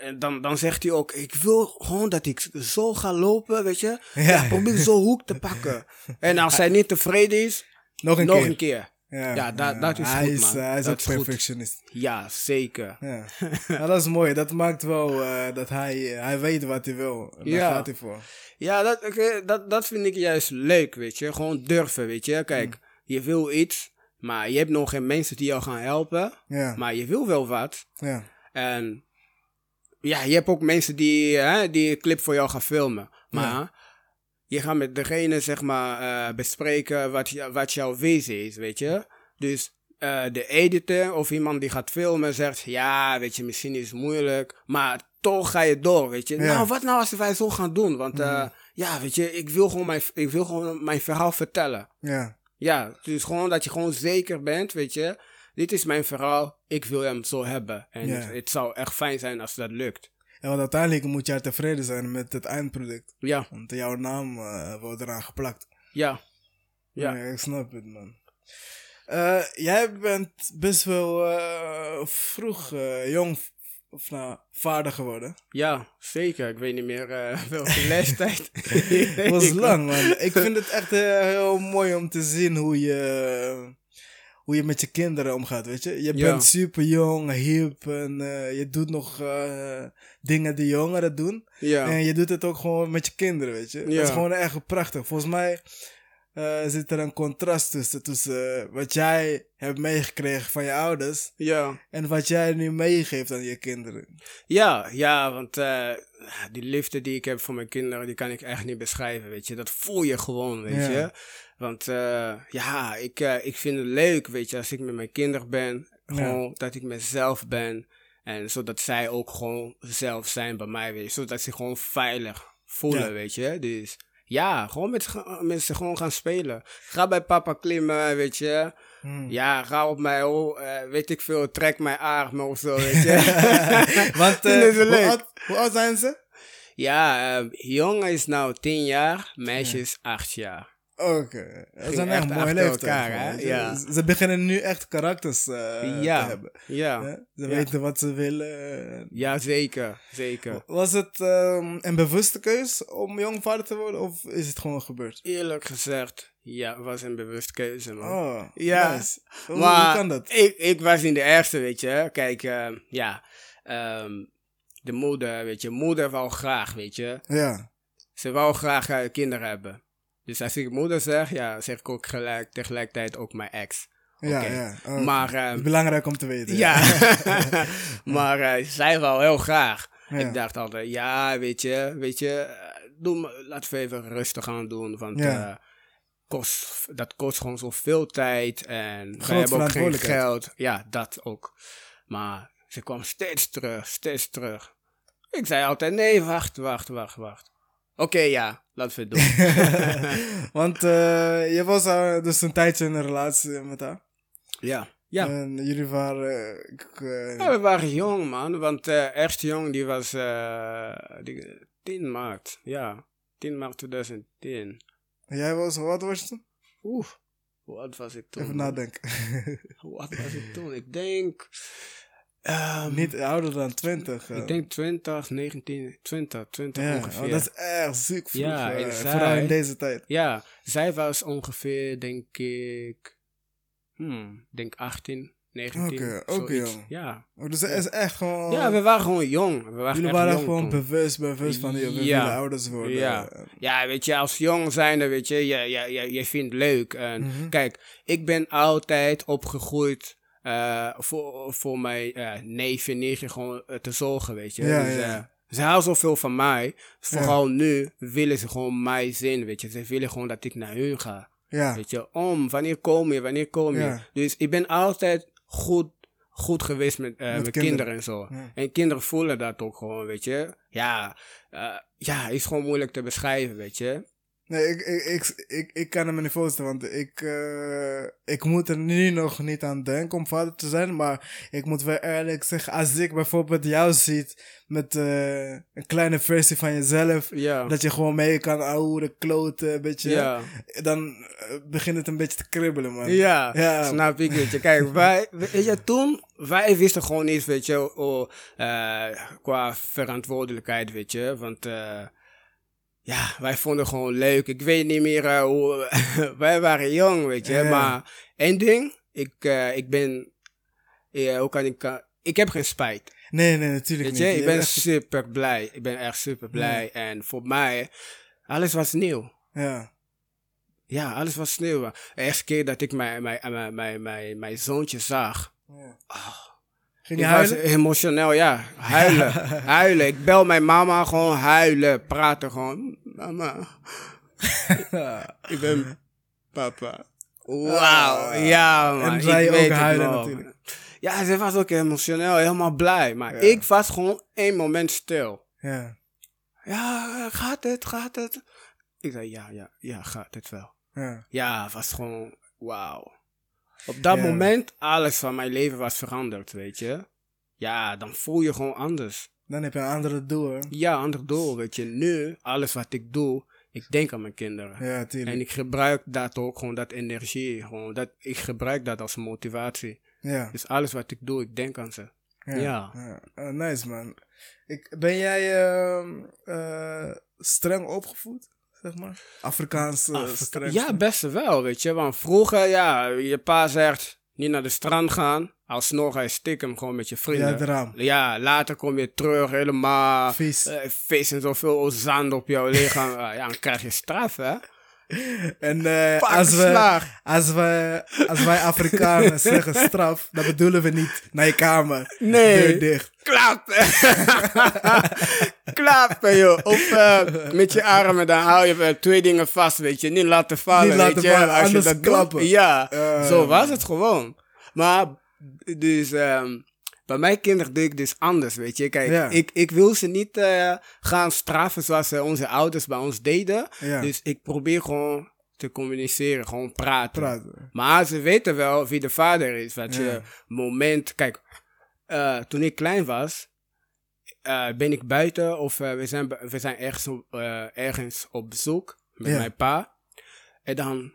En dan, dan zegt hij ook, ik wil gewoon dat ik zo ga lopen, weet je. Ja. Ja, probeer zo'n hoek te pakken. En als hij niet tevreden is, nog een nog keer. een keer. Ja, dat- dat is hij goed, is, man. eh, hij is Dat ook is goed. perfectionist. Ja, zeker. Ja. ja, dat is mooi. Dat maakt wel eh, dat hij, eh, hij weet wat hij wil. Daar Ja. gaat hij voor. Ja, dat, dat, dat vind ik juist leuk, weet je. Gewoon durven, weet je. Kijk, Mm. je wil iets, maar je hebt nog geen mensen die jou gaan helpen. Ja, Maar je wil wel wat. ja, En ja, je hebt ook mensen die, hè, die een clip voor jou gaan filmen. Maar je gaat met degene, zeg maar, eh, bespreken wat, wat jouw wezen is, weet je. Dus eh, de editor of iemand die gaat filmen zegt, ja, weet je, misschien is het moeilijk. Maar toch ga je door, weet je. Ja. Nou, wat nou als wij zo gaan doen? Want eh, ja, weet je, ik wil, gewoon mijn, ik wil gewoon mijn verhaal vertellen. ja. Ja, dus gewoon dat je gewoon zeker bent, weet je. Dit is mijn verhaal, ik wil hem zo hebben. En Ja. het, het zou echt fijn zijn als dat lukt. Want uiteindelijk moet jij tevreden zijn met het eindproduct. Ja, Want jouw naam eh, wordt eraan geplakt. ja, ja. Ik snap het, man. Eh, jij bent best wel eh, vroeg jong, of nou, vader geworden. Ja, zeker. Ik weet niet meer eh, welke leeftijd. Het was lang, man. Ik vind het echt heel mooi om te zien hoe je, hoe je met je kinderen omgaat, weet je. Je Ja. bent super jong, hip en eh, je doet nog eh, dingen die jongeren doen. Ja, En je doet het ook gewoon met je kinderen, weet je. Dat Ja. is gewoon echt prachtig. Volgens mij eh, zit er een contrast tussen, tussen wat jij hebt meegekregen van je ouders ja. en wat jij nu meegeeft aan je kinderen. Ja, ja, want die liefde die ik heb voor mijn kinderen, die kan ik echt niet beschrijven, weet je. Dat voel je gewoon, weet je. Want eh, ja, ik, eh, ik vind het leuk, weet je, als ik met mijn kinderen ben. Gewoon dat ik mezelf ben. En zodat zij ook gewoon zelf zijn bij mij, weet je. Zodat ze gewoon veilig voelen, Ja. weet je. Dus ja, gewoon met, ze- met ze gewoon gaan spelen. Ga bij papa klimmen, weet je. Hmm. Ja, ga op mij, oh, weet ik veel, trek mijn armen of zo, weet je. Want ze hoe, oud, hoe oud zijn ze? Ja, eh, jongen is nou 10 jaar, meisje is 8 jaar. Oké, dat Ging zijn echt echt mooie hè? Ja. Ze ze beginnen nu echt karakters eh, ja, te hebben. ja, hè? Ze Ja. weten wat ze willen. ja, zeker, zeker. Was het ehm, een bewuste keus om jong vader te worden of is het gewoon gebeurd? Eerlijk gezegd, ja, was een bewust keuze, man. Oh, Ja, nice. Hoe, maar hoe kan dat? Ik, ik was niet de eerste, weet je. Kijk, eh, ja, ehm, de moeder, weet je, moeder wou graag, weet je. Ja, Ze wou graag eh, kinderen hebben. Dus als ik moeder zeg, ja, zeg ik ook gelijk, tegelijkertijd ook mijn ex. ja, ja. Oh, Maar, het is belangrijk om te weten. Ja, maar eh, zij wou heel graag. Ja. Ik dacht altijd, ja, weet je, weet je, eh, doe laten we even rustig aan doen, want Ja. eh, kost, dat kost gewoon zoveel tijd en we hebben ook geen geld. Ja, dat ook. Maar ze kwam steeds terug, steeds terug. Ik zei altijd, nee, wacht, wacht, wacht, wacht. Oké, ja, laten we het doen. Want eh, je was dus een tijdje in een relatie met haar. ja, ja. En jullie waren... eh, eh, Ja, we waren jong, man. Want de eerste jong, die was eh, die, 10 maart. Ja, 10 maart 2010. Jij was, wat was je toen? Oeh, hoe oud was ik toen? Even nadenken. Hoe oud was ik toen? Ik denk... ehm, Niet ouder dan 20. eh. Ik denk 20, 19, 20, 20 ja, ongeveer. oh, dat is echt ziek vroeg. Ja, eh, zij- Vooral in deze tijd. Ja, zij was ongeveer, denk ik... Hmm, denk 18, 19. Oké, ook zoiets. jong. Ja. Oh, dus het is echt gewoon... ja, we waren gewoon jong. We waren jullie echt waren jong gewoon toen. bewust, bewust van die Ja. ouders worden. Ja. Ja, weet je, als jong zijnde, weet je, je, je, je, je vindt het leuk. En Mhm. kijk, ik ben altijd opgegroeid eh, voor, voor mijn eh, neef en nichtje gewoon eh, te zorgen, weet je. Ja, dus, ja. eh, ze houden zoveel van mij. Dus Ja. vooral nu willen ze gewoon mij zien, weet je. Ze willen gewoon dat ik naar hun ga. Ja. Weet je, om, wanneer kom je, wanneer kom je. Ja. Dus ik ben altijd goed, goed geweest met, met kinderen. kinderen. en zo. Ja. En kinderen voelen dat ook gewoon, weet je. Ja, ja, is gewoon moeilijk te beschrijven, weet je. Nee, ik, ik, ik, ik, ik kan hem niet voorstellen, want ik, eh, ik moet er nu nog niet aan denken om vader te zijn. Maar ik moet wel eerlijk zeggen, als ik bijvoorbeeld jou ziet met eh, een kleine versie van jezelf, Ja. dat je gewoon mee kan ouwe, kloten, een beetje, dan eh, begint het een beetje te kribbelen, man. Ja, Ja. snap ik, weet je. Kijk, wij, weet je, toen, wij wisten gewoon niet, weet je, oh, qua verantwoordelijkheid, weet je. Want, eh, ja, wij vonden gewoon leuk. Ik weet niet meer eh, hoe, wij waren jong, weet je. Maar één ding, ik, eh, ik ben, ja, hoe kan ik, ik heb geen spijt. Nee, nee, natuurlijk Weet niet. je, ik ben echt- super blij. Ik ben echt super blij. En voor mij, alles was nieuw. Ja. Ja, alles was nieuw. De eerste keer dat ik mijn, mijn, mijn, mijn, mijn, mijn zoontje zag. ja. Ah. Ging je Ik was emotioneel, ja. Huilen. huilen. Ik bel mijn mama gewoon huilen. Praten gewoon. Mama, ik ben papa. Wauw. Ah. Ja, man. En zij ook huilen natuurlijk. Ja, ze was ook emotioneel, helemaal blij. Maar Ja. ik was gewoon één moment stil. Ja. Ja, gaat het, gaat het? Ik zei, ja, ja, ja, gaat het wel. Ja. Ja, was gewoon wauw. Op dat moment, alles van mijn leven was veranderd, weet je. Ja, dan voel je gewoon anders. Dan heb je een andere doel? Ja, ander doel, weet je. Nu, alles wat ik doe, ik denk aan mijn kinderen. Ja, tuurlijk. En ik gebruik dat ook, gewoon dat energie. Gewoon dat, ik gebruik dat als motivatie. Ja. Dus alles wat ik doe, ik denk aan ze. Ja. Ja. ja. Oh, nice, man. Ik, ben jij ehm, eh, streng opgevoed, zeg maar? Afrikaans eh, Afrika- streng? Ja, best wel, weet je. Want vroeger, ja, je pa zegt niet naar de strand gaan. Alsnog, hij stikt hem gewoon met je vrienden. Ja, later kom je terug helemaal Vies. eh, vis en zoveel zand op jouw lichaam. Ah, ja, dan krijg je straf, hè? En Pak als, we, als, we, als wij Afrikanen zeggen straf, dan bedoelen we niet naar je kamer. Nee. Deur dicht. Klappen! Klappen, joh. Of eh, met je armen, dan hou je eh, twee dingen vast, weet je. Niet laten vallen, Niet laten weet je. vallen, Als je dat klappen. doet, ja, zo was het gewoon. Maar, dus, ehm, bij mijn kinderen doe ik dus anders, weet je. Kijk, Ja. ik, ik wil ze niet eh, gaan straffen zoals eh, onze ouders bij ons deden. Ja. Dus ik probeer gewoon te communiceren, gewoon praten. Praten. Maar ze weten wel wie de vader is. Wat Ja. je moment. Kijk, eh, toen ik klein was, ben ik buiten of we, zijn, we zijn ergens op, ergens op bezoek met Ja. mijn pa. En dan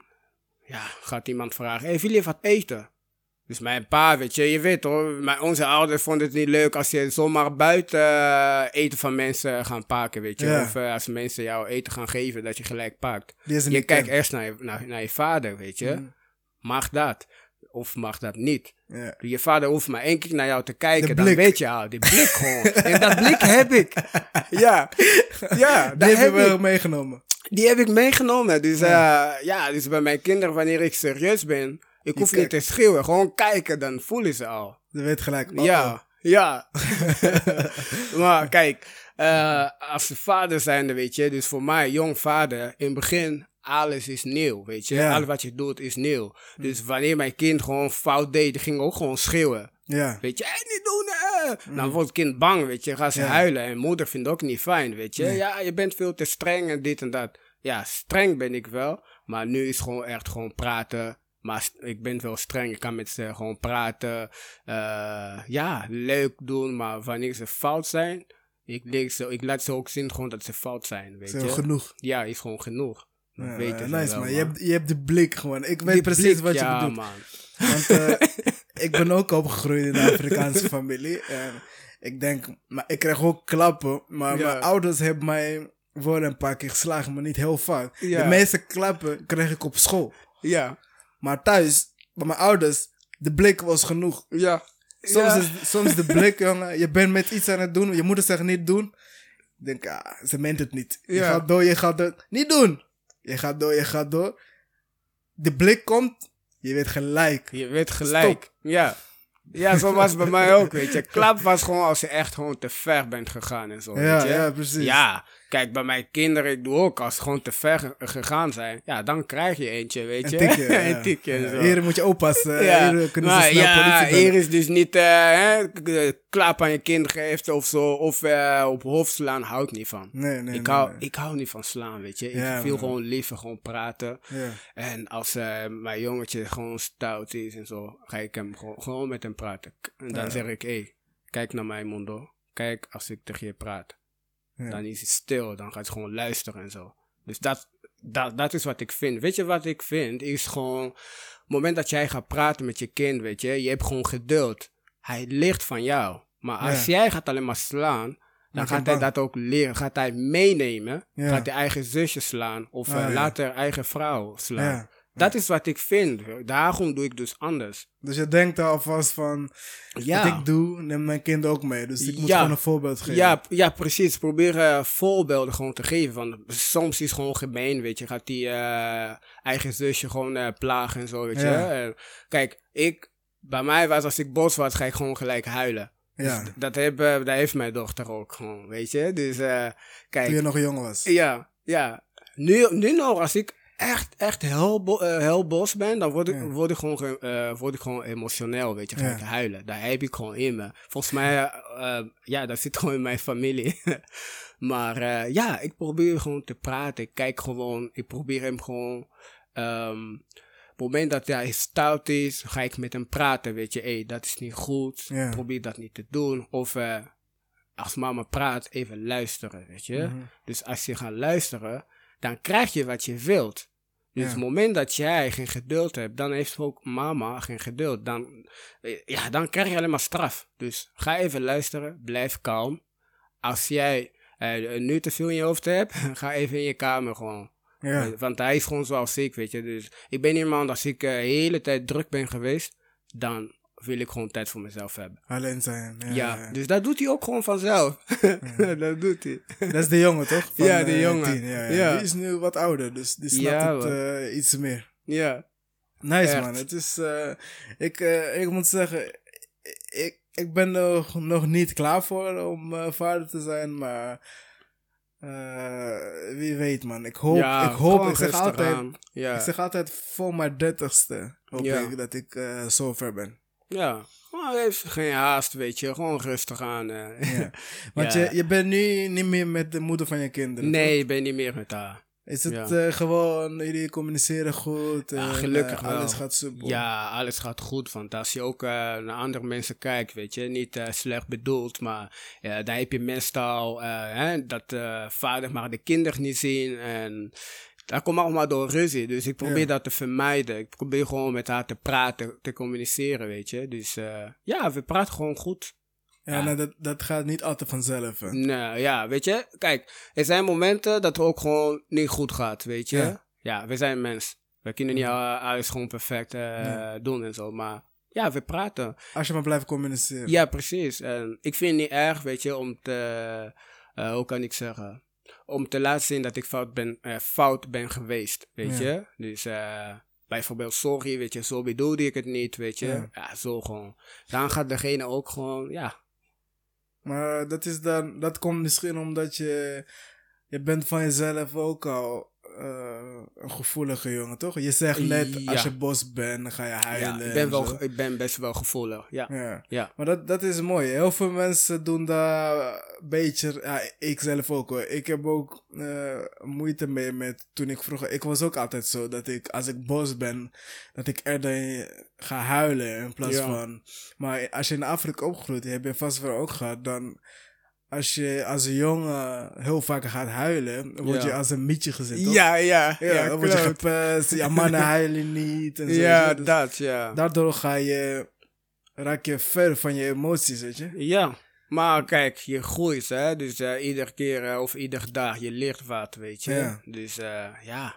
ja, gaat iemand vragen: Hey, wil je wat eten? Dus mijn pa, weet je, je weet hoor, mijn, onze ouders vonden het niet leuk als je zomaar buiten eh, eten van mensen gaan pakken, weet je. Ja. Of eh, als mensen jou eten gaan geven, dat je gelijk pakt. Je kijkt eerst naar je, naar, naar je vader, weet je. Mhm. Mag dat? Of mag dat niet? Ja. Je vader hoeft maar één keer naar jou te kijken, dan weet je al, die blik gewoon. en dat blik heb ik. Ja, ja Die heb je ik. meegenomen. Die heb ik meegenomen. Dus ja. ja, dus bij mijn kinderen, wanneer ik serieus ben, ik hoef niet te schreeuwen. Gewoon kijken, dan voelen ze al. Je weet gelijk. oh, Ja, oh. ja. maar kijk, eh, als de vader zijnde, weet je, dus voor mij, jong vader, in het begin, alles is nieuw, weet je. Alles wat je doet is nieuw. Dus wanneer mijn kind gewoon fout deed, ging ook gewoon schreeuwen. Ja. Weet je, hey, niet doen, eh. Dan wordt het kind bang, weet je, gaat ze huilen. En moeder vindt het ook niet fijn, weet je. Nee. Ja, je bent veel te streng en dit en dat. Ja, streng ben ik wel, maar nu is gewoon echt gewoon praten. Maar ik ben wel streng, ik kan met ze gewoon praten. eh, ja, leuk doen, maar wanneer ze fout zijn, ik, leer ze, ik laat ze ook zien gewoon dat ze fout zijn, weet je. genoeg. Ja, is gewoon genoeg. Ja, ze nice wel, man. Je hebt, je hebt de blik gewoon. Ik weet Die precies blik, wat je ja, bedoelt. man. Want eh, ik ben ook opgegroeid in een Afrikaanse familie. En ik denk, maar ik krijg ook klappen. Maar Ja. mijn ouders hebben mij voor een paar keer geslagen, maar niet heel vaak. De meeste klappen kreeg ik op school. Ja, Maar thuis, bij mijn ouders, de blik was genoeg. ja. Soms, Ja. is, soms de blik, jongen. Je bent met iets aan het doen. Je moeder zegt niet doen. Ik denk, ah, ze meent het niet. Je Ja. gaat door, je gaat door. Niet doen. Je gaat door, je gaat door. De blik komt. Je weet gelijk. Je weet gelijk. Ja. Ja, zo was het bij mij ook, weet je. Klap was gewoon als je echt gewoon te ver bent gegaan en zo, Ja, weet je. ja, precies. Ja, Kijk, bij mijn kinderen, ik doe ook, als ze gewoon te ver ge- gegaan zijn, ja, dan krijg je eentje, weet je. Een tikje. ja. een tikje en Ja, zo. Hier moet je oppassen. Ja, Hier kunnen ze maar snel ja, hier is dus niet eh hè, k- klap aan je kind geeft of zo, of eh, op hoofd slaan, hou ik niet van. Nee, nee, ik, nee, hou, nee. ik hou niet van slaan, weet je. Ik Ja, wil man. gewoon liever gewoon praten. Ja. En als eh, mijn jongetje gewoon stout is en zo, ga ik hem gewoon, gewoon met hem praten. En dan Ja. zeg ik, hé, hey, kijk naar mij, Mondo. Kijk als ik tegen je praat. Ja. Dan is hij stil, dan gaat hij gewoon luisteren en zo. Dus dat, dat, dat is wat ik vind. Weet je wat ik vind? Is gewoon, het moment dat jij gaat praten met je kind, weet je, je hebt gewoon geduld. Hij ligt van jou. Maar als Ja. jij gaat alleen maar slaan, dan gaat hij dat ook leren. Gaat hij meenemen. Ja. Gaat hij eigen zusje slaan. Of Ah, eh, ja. later eigen vrouw slaan. Ja. Dat is wat ik vind. Daarom doe ik dus anders. Dus je denkt alvast van, Ja. wat ik doe, neemt mijn kind ook mee. Dus ik moet Ja. gewoon een voorbeeld geven. Ja, ja, precies. Probeer eh, voorbeelden gewoon te geven. Want soms is het gewoon gemeen, weet je. Gaat die eh, eigen zusje gewoon eh, plagen en zo, weet Ja. je. Kijk, ik, bij mij was als ik boos was, ga ik gewoon gelijk huilen. Ja, Dus dat, heb, dat heeft mijn dochter ook gewoon, weet je. Dus kijk, toen je nog jong was. ja, ja. Nu, nu nog, als ik echt, echt heel, eh, heel boos ben, dan word ik, Ja. word, ik gewoon, ge- eh, word ik gewoon emotioneel, weet je. Ga Ja. ik huilen. Daar heb ik gewoon in me. Volgens mij, eh, ja, dat zit gewoon in mijn familie. maar ja, ik probeer gewoon te praten. Ik kijk gewoon, ik probeer hem gewoon... ehm, op het moment dat hij stout is, ga ik met hem praten, weet je. Hé, dat is niet goed. Ja. Probeer dat niet te doen. Of als mama praat, even luisteren, weet je. Mhm. Dus als je gaat luisteren, dan krijg je wat je wilt. Dus Ja. het moment dat jij geen geduld hebt, dan heeft ook mama geen geduld. Dan, ja, dan krijg je alleen maar straf. Dus ga even luisteren, blijf kalm. Als jij eh, nu te veel in je hoofd hebt, ga even in je kamer gewoon. Ja. Eh, Want hij is gewoon zoals ik, weet je. Dus ik ben iemand, als ik eh, de hele tijd druk ben geweest, dan wil ik gewoon tijd voor mezelf hebben. Alleen zijn. Ja, Ja, ja. dus dat doet hij ook gewoon vanzelf. dat doet hij. Dat is de jongen, toch? Van, Ja, de eh, jongen. tien, ja. Die is nu wat ouder, dus die snapt het eh, iets meer. Ja. Nice, Echt. man. Het is... eh, ik, ik moet zeggen... Ik, ik ben er nog niet klaar voor om vader te zijn, maar... wie weet, man. Ik hoop... ja, ik hoop... Ik zeg altijd... Ja. Ik zeg altijd voor mijn dertigste hoop Ja. ik dat ik eh, zo ver ben. Ja, gewoon heeft geen haast, weet je. Gewoon rustig aan. eh. Ja. Want Ja. Je, je bent nu niet meer met de moeder van je kinderen. nee, ik ben niet meer met haar. Is het Ja. eh, gewoon, jullie communiceren goed? Ja, en, gelukkig eh, wel. Alles gaat super. Ja, alles gaat goed. Want als je ook naar andere mensen kijkt, weet je, niet slecht bedoeld, maar daar heb je meestal hè, dat vader mag de kinderen niet zien. En dat komt allemaal door ruzie. Dus ik probeer Ja. dat te vermijden. Ik probeer gewoon met haar te praten, te communiceren, weet je. Dus eh, ja, we praten gewoon goed. Ja, Ja. nou, dat, dat gaat niet altijd vanzelf. Hè. Nee, ja, weet je. Kijk, er zijn momenten dat het ook gewoon niet goed gaat, weet je. Ja. Ja, we zijn mens. We kunnen niet alles gewoon perfect eh, doen en zo. Maar ja, we praten. Als je maar blijft communiceren. Ja, precies. En ik vind het niet erg, weet je, om te... eh, hoe kan ik zeggen? Om te laten zien dat ik fout ben, eh, fout ben geweest, weet Ja. je. Dus eh, bijvoorbeeld sorry, weet je, zo bedoelde ik het niet, weet je. Ja. Ja, zo gewoon. Dan gaat degene ook gewoon, ja, Maar dat, is dan, dat komt misschien omdat je... Je bent van jezelf ook al eh, een gevoelige jongen, toch? Je zegt net, Ja. als je bos bent, dan ga je huilen. ja ik, ben en wel, ik ben best wel gevoelig, ja. Ja. Ja. Maar dat, dat is mooi. Heel veel mensen doen daar een beetje. Ja, ik zelf ook hoor. Ik heb ook eh, moeite mee met toen ik vroeger. Ik was ook altijd zo dat ik, als ik boos ben, dat ik eerder ga huilen in plaats van. Maar als je in Afrika opgroeit, heb je vast wel ook gehad, dan. Als je als een jongen heel vaak gaat huilen, word Ja. je als een mietje gezet. toch? Ja, ja, ja, ja, dan word je gepest. Ja, mannen huilen niet. En zo, Ja, Dus dat, ja. Daardoor ga je, raak je ver van je emoties, weet je. Ja, maar kijk, je groeit, hè. Dus eh, iedere keer eh, of iedere dag, je leert wat, weet je. Ja. Dus eh, ja,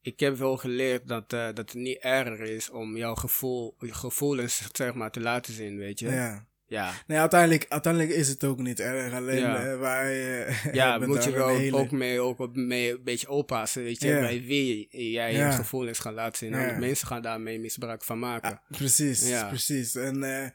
ik heb wel geleerd dat, eh, dat het niet erg is om jouw gevoel, je gevoelens, zeg maar, te laten zien, weet je. Ja. Ja, Nee, uiteindelijk, uiteindelijk is het ook niet erg. Alleen Ja. eh, wij. eh, ja moet je wel hele- ook mee, ook mee een beetje oppassen, weet je. Bij wie jij Ja. je gevoelens gaat laten zien. Ja. Mensen gaan daarmee misbruik van maken. Precies, precies. En eh,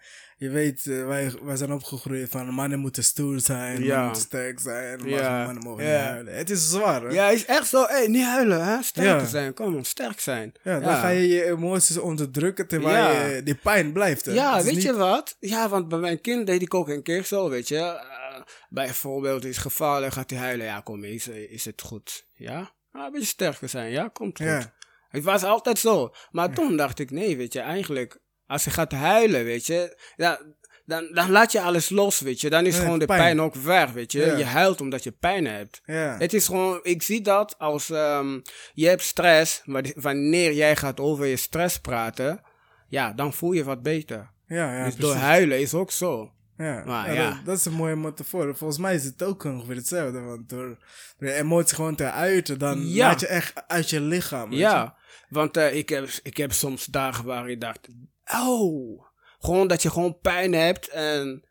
je weet, eh, wij, wij zijn opgegroeid van mannen moeten stoer zijn, Ja. moeten sterk zijn, Ja. mannen- mogen Ja. niet huilen. Het is zwaar, hè? Ja, is echt zo. Hé, niet huilen, hè. Sterker Ja. zijn. Kom sterk zijn. Ja, dan ga je je emoties onderdrukken terwijl je, die pijn blijft. Hè? Ja, weet niet- je wat? Ja, want bij mijn kind deed ik ook een keer zo, weet je. Eh, bijvoorbeeld is gevallen, gaat hij huilen. Ja, kom, is, is het goed? Ja? Ah, een beetje sterker zijn, ja? Komt goed. Het was altijd zo. Maar toen dacht ik, nee, weet je, eigenlijk, als je gaat huilen, weet je, ja, dan, dan laat je alles los, weet je. Dan is gewoon de pijn. pijn. ook weg, weet je. Je huilt omdat je pijn hebt. Het is gewoon, ik zie dat als ehm, je hebt stress, maar wanneer jij gaat over je stress praten, ja, dan voel je wat beter. ja, ja, dus precies. door huilen is ook zo. Ja, Maar ja, ja. Dat, dat is een mooie metafoor. Volgens mij is het ook ongeveer hetzelfde. Want door, door je emotie gewoon te uiten, dan Ja. laat je echt uit je lichaam. Ja, want eh, ik, heb, ik heb soms dagen waar ik dacht, oh, gewoon dat je gewoon pijn hebt en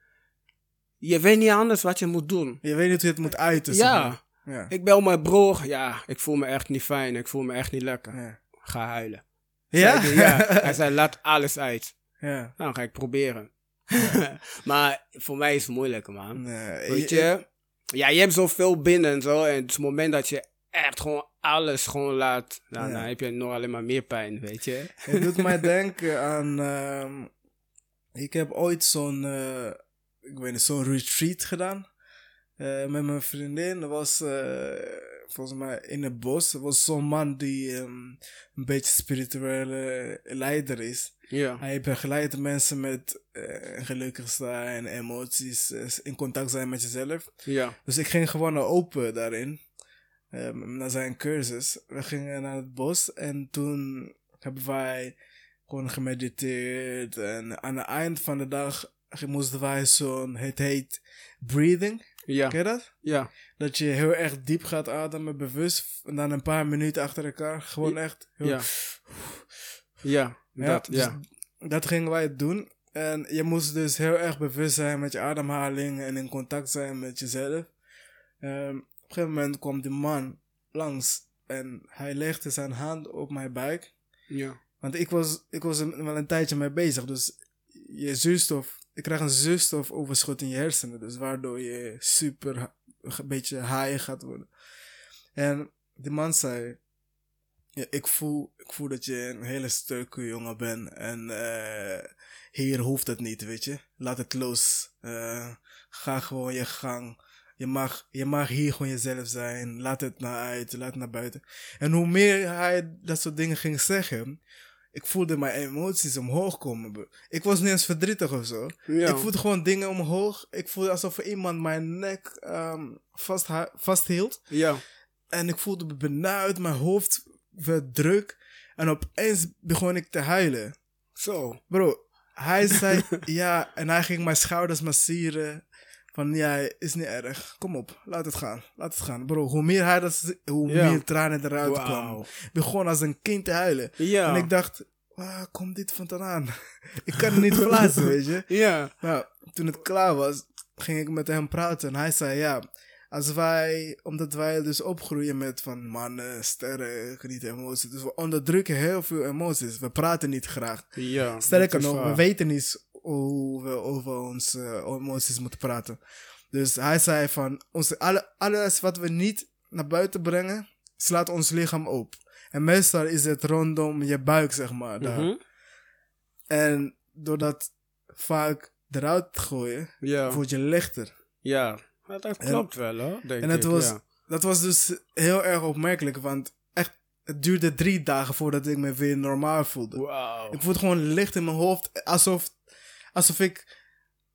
je weet niet anders wat je moet doen. je. Weet niet hoe je het moet uiten. zeg Ja, maar. Ja. ik bel mijn broer, ja, ik voel me echt niet fijn, ik voel me echt niet lekker. Ja. Ga huilen. Ja? Zei hij, ja. Hij zei, laat alles uit. ja. Nou, dan ga ik proberen. maar voor mij is het moeilijk, man. Nee, Weet je? Ja, je hebt zoveel binnen en zo. En het moment dat je echt gewoon alles gewoon laat, nou, Ja. dan heb je nog alleen maar meer pijn, weet je? Het doet mij denken aan. ehm, ik heb ooit zo'n. eh, ik weet niet, zo'n retreat gedaan. eh, met mijn vriendin. Dat was eh, volgens mij in het bos. Er was zo'n man die ehm, een beetje spirituele leider is. Ja. Hij begeleidt mensen met gelukkig zijn, emoties, in contact zijn met jezelf. Ja. Dus ik ging gewoon naar open daarin. Ehm, naar zijn cursus. We gingen naar het bos en toen hebben wij gewoon gemediteerd. En aan het eind van de dag moesten wij zo'n, het heet breathing. Ja. Ken je dat? Ja. Dat je heel erg diep gaat ademen, bewust. En dan een paar minuten achter elkaar. Gewoon echt. Heel, Ja. Ja. Ja, Dat, dus ja. Dat gingen wij doen. En je moest dus heel erg bewust zijn met je ademhaling en in contact zijn met jezelf. Ehm, een gegeven moment kwam die man langs en hij legde zijn hand op mijn buik. Ja. Want ik was, ik was er wel een tijdje mee bezig. Dus je zuurstof, je krijgt een zuurstofoverschot in je hersenen. Dus waardoor je super een beetje high gaat worden. En die man zei, ja, ik, voel, ik voel dat je een hele sterke jongen bent. En eh, hier hoeft het niet, weet je. Laat het los. Eh, ga gewoon je gang. Je mag, je mag hier gewoon jezelf zijn. Laat het naar uit, laat het naar buiten. En hoe meer hij dat soort dingen ging zeggen, ik voelde mijn emoties omhoog komen. Ik was niet eens verdrietig of zo. Ja. Ik voelde gewoon dingen omhoog. Ik voelde alsof iemand mijn nek ehm, vast, vasthield. Ja. En ik voelde me benauwd, mijn hoofd werd druk. En opeens begon ik te huilen. Zo. Bro, hij zei ja, en hij ging mijn schouders masseren. Van ja, is niet erg. Kom op, laat het gaan. Laat het gaan. Bro, hoe meer hij dat, hoe Ja. meer tranen eruit Wauw. kwamen. Begon als een kind te huilen. Ja. En ik dacht, waar komt dit vandaan? ik kan het niet plaatsen, weet je. Ja. Nou, toen het klaar was, ging ik met hem praten. En hij zei, ja, als wij, omdat wij dus opgroeien met van mannen, sterren, niet emoties. Dus we onderdrukken heel veel emoties. We praten niet graag. Ja. Sterker nog, we weten niet hoe we over onze eh, emoties moeten praten. Dus hij zei van, onze, alle, alles wat we niet naar buiten brengen, slaat ons lichaam op. En meestal is het rondom je buik, zeg maar. Daar. Mhm. En door dat vaak eruit te gooien, Ja. voel je lichter. Ja. Ja, dat klopt wel, hoor. Denk En het ik, was, ja. dat was dus heel erg opmerkelijk, want echt, het duurde drie dagen voordat ik me weer normaal voelde. Ik voelde gewoon licht in mijn hoofd, alsof, alsof ik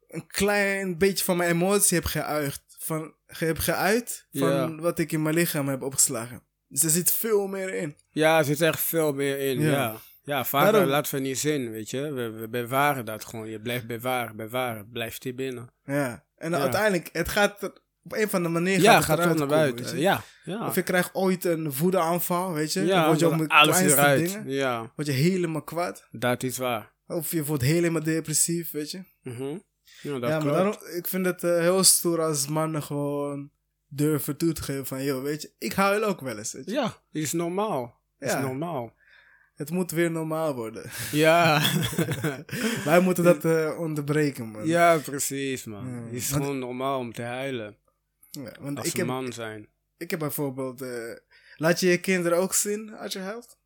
een klein beetje van mijn emotie heb geuit. Van, heb geuit van Ja. wat ik in mijn lichaam heb opgeslagen. Dus er zit veel meer in. Ja, er zit echt veel meer in. Ja. Ja. Ja, vaak Daarom- laten we niet zien, weet je. We, we bewaren dat gewoon. Je blijft bewaren, bewaren. Blijft hier binnen. Ja. En Ja. uiteindelijk, het gaat er, op een of andere manier Ja, gaat gaat het naar buiten. Ja, ja. Of je krijgt ooit een woedeaanval, weet je. Dan ja, word je de alles kleinste eruit. dingen, Ja, word je helemaal kwaad. dat is waar. Of je wordt helemaal depressief, weet je. Mhm. Ja, dat ja, maar daarom, ik vind het eh, heel stoer als mannen gewoon durven toe te geven van, joh, weet je, ik huil ook wel eens. Weet je. Ja, is normaal. Is Ja. normaal. Het moet weer normaal worden. Ja. Wij moeten dat eh, onderbreken, man. ja, precies, man. Ja. Het is Want- gewoon normaal om te huilen. Ja, want Als ik een heb, man zijn. ik heb bijvoorbeeld, eh, laat je je kinderen ook zien als je huilt?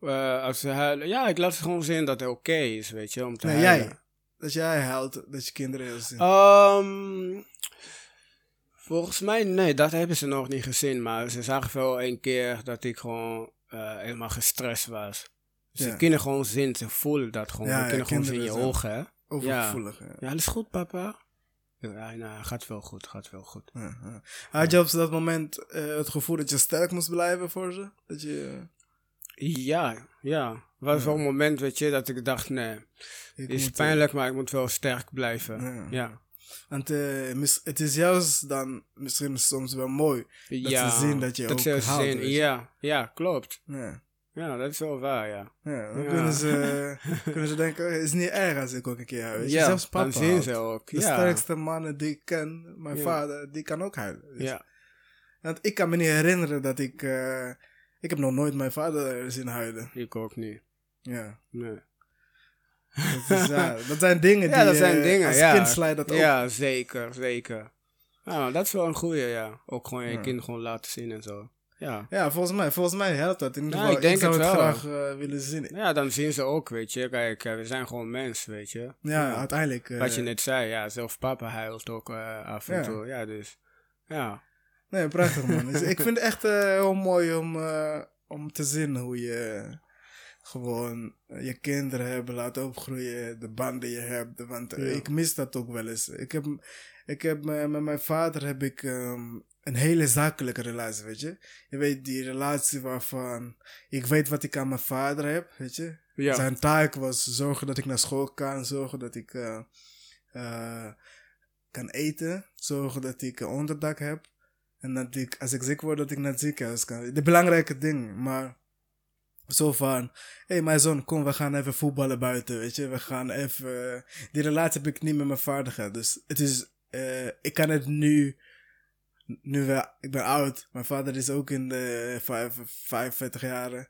Eh, als ze huilen. Ja, ik laat ze gewoon zien dat het oké is, weet je, om te Nee, huilen. jij. Dat jij huilt, dat je kinderen heel zien. Ehm, volgens mij, nee, dat hebben ze nog niet gezien. Maar ze zagen wel een keer dat ik gewoon eh, helemaal gestrest was. Dus Ja. ze kunnen gewoon zien, ze voelen dat gewoon. Ja, ze ja, kunnen gewoon zien in je ogen, hè. Overgevoelig. Ja. Ja, alles goed, papa? Ja, nou, gaat wel goed, gaat wel goed. Had je op dat moment eh, het gevoel dat je sterk moest blijven voor ze? Dat je... Ja, ja. Het was wel een moment, weet je, dat ik dacht, nee, ik het is eh, pijnlijk, maar ik moet wel sterk blijven. Ja. Want eh, het is juist dan misschien soms wel mooi. Dat ja, ze zien dat je ook ze houdt, zien-. Ja, ja, klopt. Ja, Ja, dat is wel waar, ja. ja dan Ja. Kunnen, ze, kunnen ze denken, het is niet erg als ik ook een keer huil. ja, Zelfs papa dan zien ze ook. De ja. sterkste mannen die ik ken, mijn vader, die kan ook huilen. Ja, Want ik kan me niet herinneren dat ik... eh, ik heb nog nooit mijn vader zien huilen. ik ook niet. Ja. Nee. Dat, is, ja, dat zijn dingen die... Ja, dat zijn eh, dingen, Als ja. kind sla je dat ook. Ja, zeker, zeker. Ja, dat is wel een goeie, ja. Ook gewoon je Ja. kind gewoon laten zien en zo. Ja. Ja, volgens mij, volgens mij helpt dat. In ieder Ja, geval, ik denk zou het wel. graag eh, willen zien. Ja, dan zien ze ook, weet je. Kijk, eh, we zijn gewoon mensen, weet je. Ja, uiteindelijk. Wat je net zei, ja, zelf papa huilt ook af en toe. Ja, dus. Ja. Nee, prachtig man. Dus ik vind het echt eh, heel mooi om, eh, om te zien hoe je gewoon je kinderen hebben laten opgroeien, de banden je hebt. Want eh, Ja. ik mis dat ook wel eens. Ik heb, ik heb met mijn vader heb ik ehm, een hele zakelijke relatie, weet je. Je weet die relatie waarvan ik weet wat ik aan mijn vader heb, weet je. Ja. Zijn taak was zorgen dat ik naar school kan, zorgen dat ik kan eten, zorgen dat ik een onderdak heb. En dat ik, als ik ziek word, dat ik naar het ziekenhuis kan. De belangrijke dingen, maar zo van, hé hey, mijn zoon, kom, we gaan even voetballen buiten, weet je. We gaan even, die relatie heb ik niet met mijn vader gehad. Dus het is, eh, ik kan het nu, nu wel, ik ben oud. Mijn vader is ook in de vijf, 45 jaren.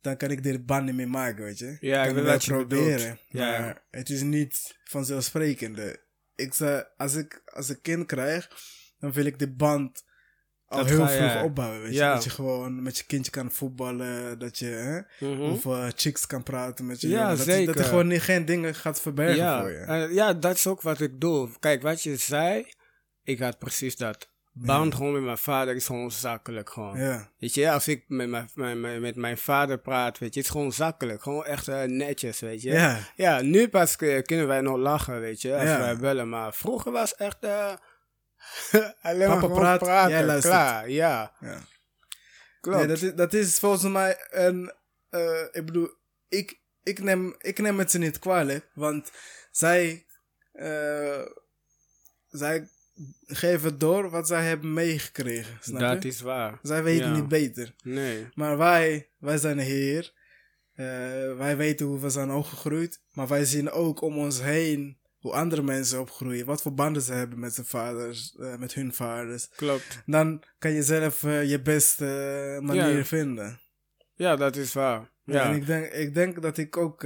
Dan kan ik dit band niet meer maken, weet je. Ja, ik kan wat je bedoelt. Ja. Maar het is niet vanzelfsprekende. Ik zei, als ik als ik kind krijg, dan wil ik die band al Dat heel vroeg opbouwen, weet je. ja. Dat je gewoon met je kindje kan voetballen, dat je hè, Mhm. over chicks kan praten met je Ja. Dat, je- dat zeker. je gewoon niet, geen dingen gaat verbergen ja, voor je. eh, ja, dat is ook wat ik doe. Kijk, wat je zei, ik had precies dat. Band gewoon met mijn vader is gewoon zakelijk gewoon. Weet je, als ik met mijn, mijn- met mijn vader praat, weet je, het is gewoon zakelijk. Gewoon echt eh, netjes, weet je. Ja. Nu pas eh, kunnen wij nog lachen, weet je, als wij bellen. Maar vroeger was echt eh alleen maar praat, praten. jij luistert. Klaar, ja. ja. Klopt. Nee, dat, is, dat is volgens mij een. eh, ik bedoel, ik, ik, neem, ik neem het ze niet kwalijk, want zij. eh, zij geven door wat zij hebben meegekregen. Snap dat je? is waar. Zij weten Ja. niet beter. Nee. Maar wij, wij zijn hier. Eh, wij weten hoe we zijn opgegroeid. Maar wij zien ook om ons heen hoe andere mensen opgroeien. Wat voor banden ze hebben met zijn vaders, eh, met hun vaders. Klopt. Dan kan je zelf eh, je beste eh, manier Ja. vinden. Ja, dat is waar. Ja. En ik denk, ik denk dat ik ook,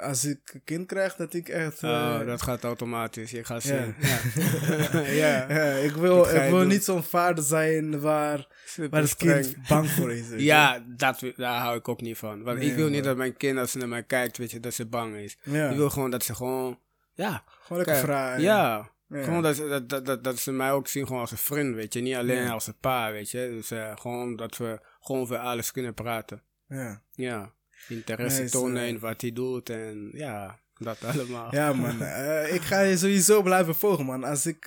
als ik een kind krijg, dat ik echt... Oh, dat gaat automatisch. Je gaat zien. Ja. ja. Ja, ik wil, Dat ik wil doen. niet zo'n vader zijn waar, waar het kind bang voor is. Ja, dat, daar hou ik ook niet van. Want Nee, ik wil niet dat mijn kind, als ze naar mij kijkt, weet je, dat ze bang is. Ik wil gewoon dat ze gewoon, ja. Gewoon lekker vrij. Ja. Ja. Gewoon dat, ze- dat, dat, dat, dat ze mij ook zien gewoon als een vriend, weet je. Niet alleen Ja. als een pa, weet je. Dus eh, gewoon dat we gewoon over alles kunnen praten. Ja. Ja. Interesse tonen eh, in wat hij doet en ja, dat allemaal. Ja, man. Eh, ik ga je sowieso blijven volgen, man. Als ik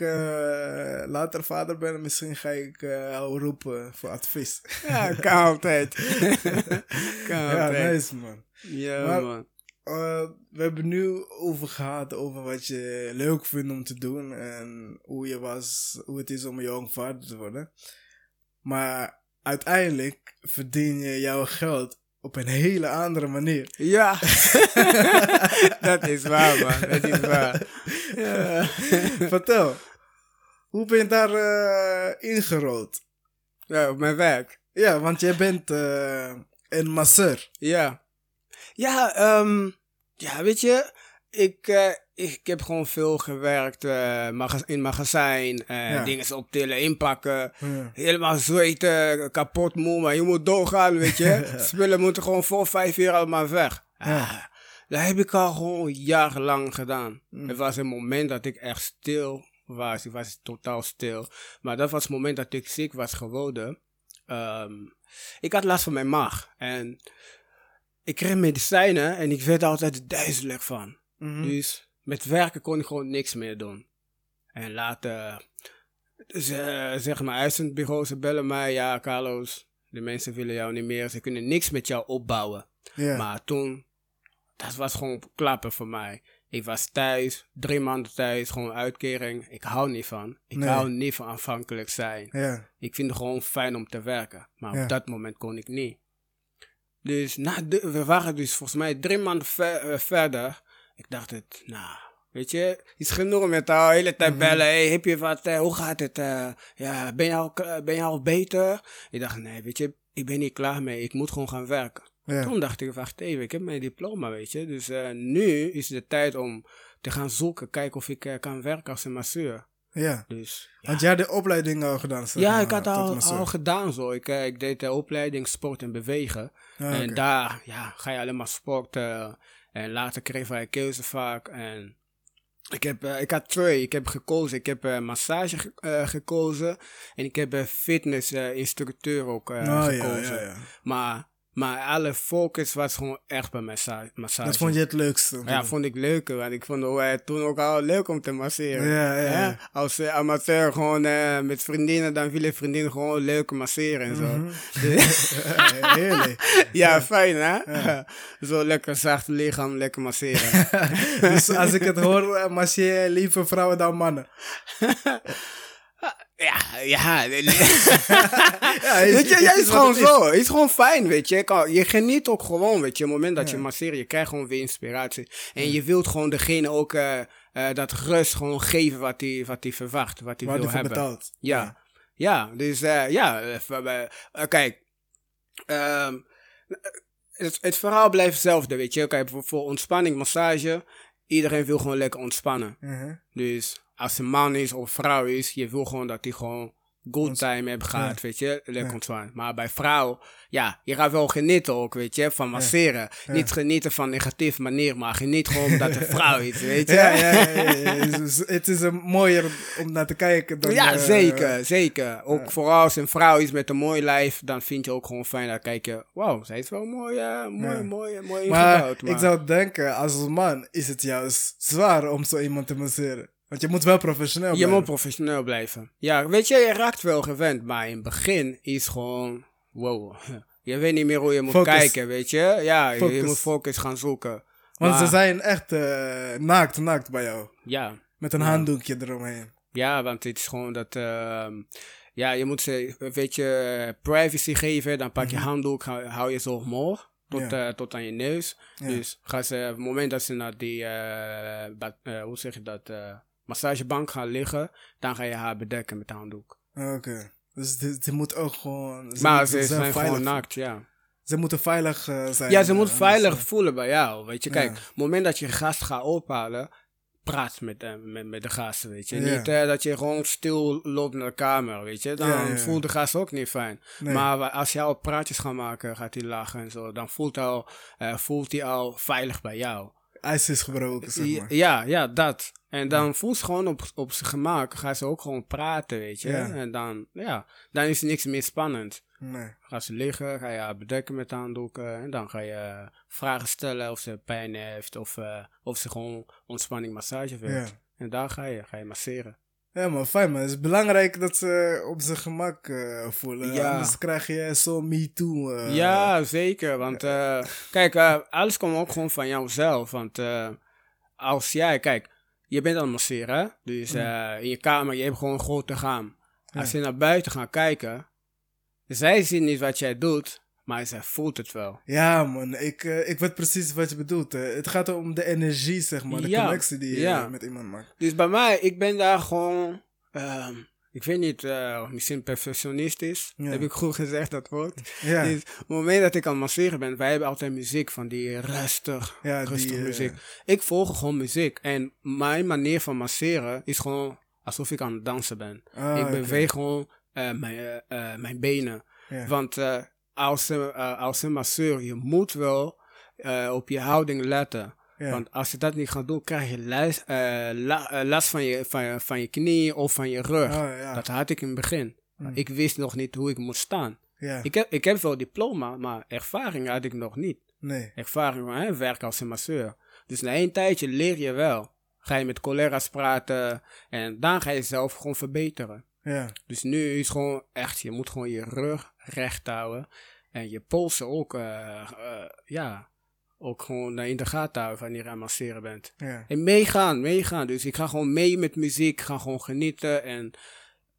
later vader ben, misschien ga ik jou roepen voor advies. Ja, kan altijd. kan ja, altijd. nice, man. Ja, Maar- man. Eh, we hebben nu over gehad over wat je leuk vindt om te doen en hoe je was, hoe het is om een jong vader te worden. Maar uiteindelijk verdien je jouw geld op een hele andere manier. Ja, dat is waar, man. Dat is waar. Ja. Vertel, hoe ben je daar eh ingerold? ja, op mijn werk. Ja, want jij bent eh, een masseur. Ja. Ja, ehm, ja, weet je, ik, eh, ik heb gewoon veel gewerkt eh, maga- in magazijn, eh, Ja. dingen optillen, inpakken. Ja. Helemaal zweten, kapot moe, maar je moet doorgaan, weet je. Spullen moeten gewoon voor vijf uur allemaal weg. Ja. Ah, dat heb ik al gewoon jarenlang gedaan. Mm. Er was een moment dat ik echt stil was. Ik was totaal stil. Maar dat was het moment dat ik ziek was geworden. Ehm, ik had last van mijn maag. En ik kreeg medicijnen en ik werd er altijd duizelig van. Mhm. Dus met werken kon ik gewoon niks meer doen. En later, eh, zeg maar, uitzendbureaus ze bellen mij. Ja, Carlos, de mensen willen jou niet meer. Ze kunnen niks met jou opbouwen. Maar toen, dat was gewoon klappen voor mij. Ik was thuis, drie maanden thuis, gewoon uitkering. Ik hou niet van. Ik Nee. hou niet van afhankelijk zijn. ja. Ik vind het gewoon fijn om te werken. Maar op dat moment kon ik niet. Dus na de, we waren dus volgens mij drie maanden ver- eh, verder. Ik dacht het, nou, weet je, is genoeg met de hele tijd Mhm. bellen. Hey, heb je wat, eh, hoe gaat het? eh, ja, ben je, al, ben je al beter? Ik dacht, nee, weet je, ik ben niet klaar mee. Ik moet gewoon gaan werken. ja. Toen dacht ik, wacht even, ik heb mijn diploma, weet je. Dus nu is de tijd om te gaan zoeken, kijken of ik kan werken als een masseur. Ja. Dus ja, Want jij had de opleiding al gedaan, zeg ja maar, ik had al, al gedaan zo. Ik, eh, ik deed de opleiding sport en bewegen. Ah, en daar ja, ga je alleen maar sporten. En later kreeg wij vaak. En ik, heb, eh, ik had twee. Ik heb gekozen. Ik heb eh, massage ge- gekozen. En ik heb fitness instructeur ook Oh, ja, gekozen. ja, ja. Maar, maar alle focus was gewoon echt bij massa massage. Dat vond je het leukste? Ja, vond ik leuker. Want ik vond het eh, toen ook al leuk om te masseren. Ja, ja. Als eh, amateur gewoon eh, met vriendinnen, dan willen vriendinnen gewoon leuk masseren en zo. Mhm. Heerlijk. ja, fijn hè? zo lekker zacht lichaam, lekker masseren. dus als ik het hoor, uh, masseer liever vrouwen dan mannen. Ja, ja. Ja, weet je, jij is gewoon zo. Het is gewoon fijn, weet je. Je geniet ook gewoon, weet je. Op het moment dat je masseert, je krijgt gewoon weer inspiratie. En je wilt gewoon degene ook eh, eh, dat rust gewoon geven wat hij wat die verwacht, wat hij wil hebben. betaalt. Ja, ja, dus eh, ja, kijk, ehm, het, het verhaal blijft hetzelfde, weet je. Kijk, voor, voor ontspanning, massage, iedereen wil gewoon lekker ontspannen. Mhm. Dus als een man is of vrouw is, je wil gewoon dat hij gewoon good time heeft gehad, weet je, lekker ontspannen. Maar bij vrouw, ja, je gaat wel genieten ook, weet je, van masseren. Niet genieten van negatieve manier, maar geniet gewoon omdat het vrouw is, weet je. Ja, ja. Het is- een mooier om naar te kijken dan... Ja, eh, zeker, zeker. Ook vooral als een vrouw is met een mooi lijf, dan vind je ook gewoon fijn dat kijk je, wauw, zij is wel mooi, eh, mooi, mooi, mooi Maar ingebouwd. ik zou denken, als man is het juist zwaar om zo iemand te masseren. Want je moet wel professioneel je blijven. moet professioneel blijven. Ja, weet je, je raakt wel gewend, maar in het begin is gewoon, wow, je weet niet meer hoe je moet Focus. kijken, weet je. Ja, je, je moet focus gaan zoeken. Want Maar- ze zijn echt eh, naakt, naakt bij jou. Ja, Met een handdoekje eromheen. Ja, want het is gewoon dat. ehm, ja, je moet ze, weet je, privacy geven. Dan pak je handdoek, hou, je zo omhoog. Tot, Mhm. Ja. eh, tot aan je neus. Ja. Dus gaan ze, op het moment dat ze naar die, eh, hoe zeg je dat, massagebank gaan liggen, dan ga je haar bedekken met de handdoek. Oké. Dus dit moet ook gewoon... Ze maar ze zijn gewoon naakt, ja. Ze moeten veilig eh, zijn. Ja, ze eh, moet anders, veilig eh, voelen bij jou, weet je. Kijk, Ja. op het moment dat je gast gaat ophalen, praat met, eh, met, met de gasten, weet je. Ja. Niet eh, dat je gewoon stil loopt naar de kamer, weet je. Dan Ja, voelt de gast ook niet fijn. Nee. Maar als je al praatjes gaat maken, gaat hij lachen en zo. Dan voelt hij al, eh, voelt hij al veilig bij jou. IJs is gebroken, zeg maar. Ja, ja, dat. En dan voelt ze gewoon op, op zijn gemak. Gaan ze ook gewoon praten, weet je. Ja. En dan, ja, dan is er niks meer spannend. Nee. Ga ze liggen, ga je haar bedekken met handdoeken. En dan ga je vragen stellen of ze pijn heeft. Of, eh, of ze gewoon ontspanning massage wil. Ja. En daar ga je, ga je masseren. Ja, maar fijn, man. Het is belangrijk dat ze op zijn gemak eh, voelen. Ja. Anders krijg je zo me too. eh, ja, zeker. Want eh, kijk, alles komt ook gewoon van jouzelf. Want als jij, kijk, je bent aan het masseren. hè? Dus eh, in je kamer, je hebt gewoon een grote raam. Als je naar buiten gaat kijken, zij zien niet wat jij doet. Maar zij voelt het wel. Ja, man, ik, eh, ik weet precies wat je bedoelt. hè. Het gaat om de energie, zeg maar, de Ja, connectie die je ja. met iemand maakt. Dus bij mij, ik ben daar gewoon, ehm, ik weet niet, eh, of misschien perfectionist is. Ja. Heb ik goed gezegd dat woord. Ja, Dus op het moment dat ik aan het masseren ben, wij hebben altijd muziek van die rustig, ja rustig die, eh, muziek. Ik volg gewoon muziek. En mijn manier van masseren is gewoon alsof ik aan het dansen ben. ah, ik beweeg gewoon eh, mijn, eh, eh, mijn benen. Want eh, als, een, als een masseur, je moet wel eh, op je houding letten. Ja. Want als je dat niet gaat doen, krijg je last, eh, la- eh, last van, je, van, je, van je knie of van je rug. Ja. Dat had ik in het begin. Maar Mm. ik wist nog niet hoe ik moest staan. ja. Ik heb, ik heb wel diploma, maar ervaring had ik nog niet. Nee. Ervaring van hè, werken als een masseur. Dus na een tijdje leer je wel. Ga je met collega's praten en dan ga je zelf gewoon verbeteren. Ja. Dus nu is gewoon echt, je moet gewoon je rug recht houden. En je polsen ook, eh, ja, ook gewoon in de gaten houden wanneer je aan masseren bent. Ja. En meegaan, meegaan. Dus ik ga gewoon mee met muziek, ga gewoon genieten. En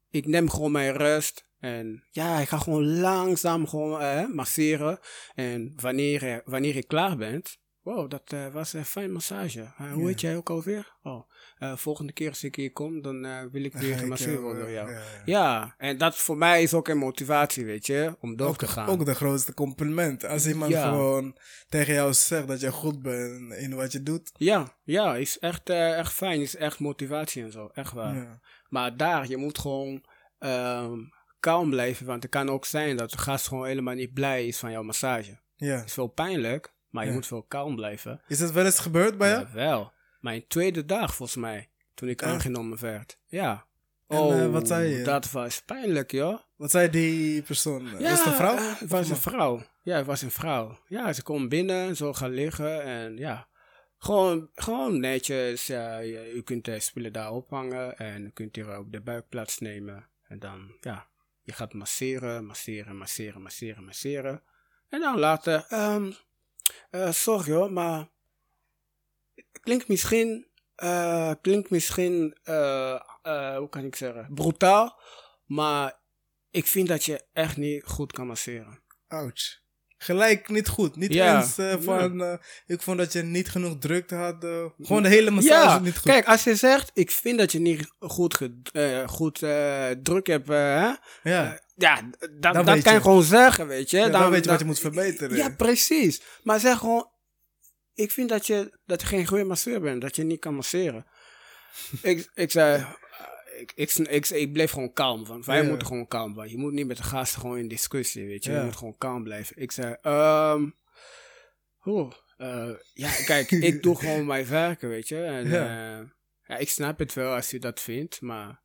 ik neem gewoon mijn rust. En ja, ik ga gewoon langzaam gewoon eh, masseren. En wanneer, wanneer ik klaar ben, wow, dat was een fijn massage. Hoe heet jij ook alweer? Oh, eh, volgende keer als ik hier kom, dan eh, wil ik weer gemasseerd jou, worden door eh, jou. ja, ja. Ja, en dat voor mij is ook een motivatie, weet je, om door Ook, te gaan. ook de grootste compliment. Als iemand Ja. gewoon tegen jou zegt dat je goed bent in wat je doet. Ja, ja, is echt, eh, echt fijn, is echt motivatie en zo, echt waar. Ja. Maar daar, je moet gewoon ehm kalm blijven, want het kan ook zijn dat de gast gewoon helemaal niet blij is van jouw massage. ja. Het is wel pijnlijk, maar je Ja. moet wel kalm blijven. Is dat wel eens gebeurd bij jou? wel. Mijn tweede dag volgens mij, toen ik Echt? aangenomen werd. Ja. En, oh, eh, wat zei je? Dat was pijnlijk, joh. Wat zei die persoon? Ja, was het een vrouw? eh, het was een vrouw. Ja, het was een vrouw. Ja, ze komt binnen, zo gaan liggen en ja. Gewoon, gewoon netjes. Ja, je, u kunt de spullen daar ophangen en u kunt hier op de buik plaatsnemen. En dan, ja, je gaat masseren, masseren, masseren, masseren, masseren. En dan later, ehm eh, sorry hoor, maar klinkt misschien, eh, klinkt misschien, eh, eh, hoe kan ik zeggen, brutaal. Maar ik vind dat je echt niet goed kan masseren. Ouch. Gelijk niet goed. Niet Ja. eens van, ik vond dat je niet genoeg drukte had. gewoon de hele massage Ja, niet goed. kijk, als je zegt, ik vind dat je niet goed, goed druk hebt, hè? ja, ja, dat, Dan dat kan je gewoon zeggen, weet je. Ja, dan, weet je dan- wat je moet verbeteren. Ja, precies. Maar zeg gewoon, ik vind dat je, dat je geen goede masseur bent, dat je niet kan masseren. ik, ik zei, eh, ik, ik, ik, ik bleef gewoon kalm, want wij Ja. moeten gewoon kalm zijn. Je moet niet met de gasten gewoon in discussie, weet je. Ja. Je moet gewoon kalm blijven. Ik zei, ehm eh, ja, kijk, ik doe gewoon mijn werken, weet je. En, Ja. ja. ja, ik snap het wel als u dat vindt, maar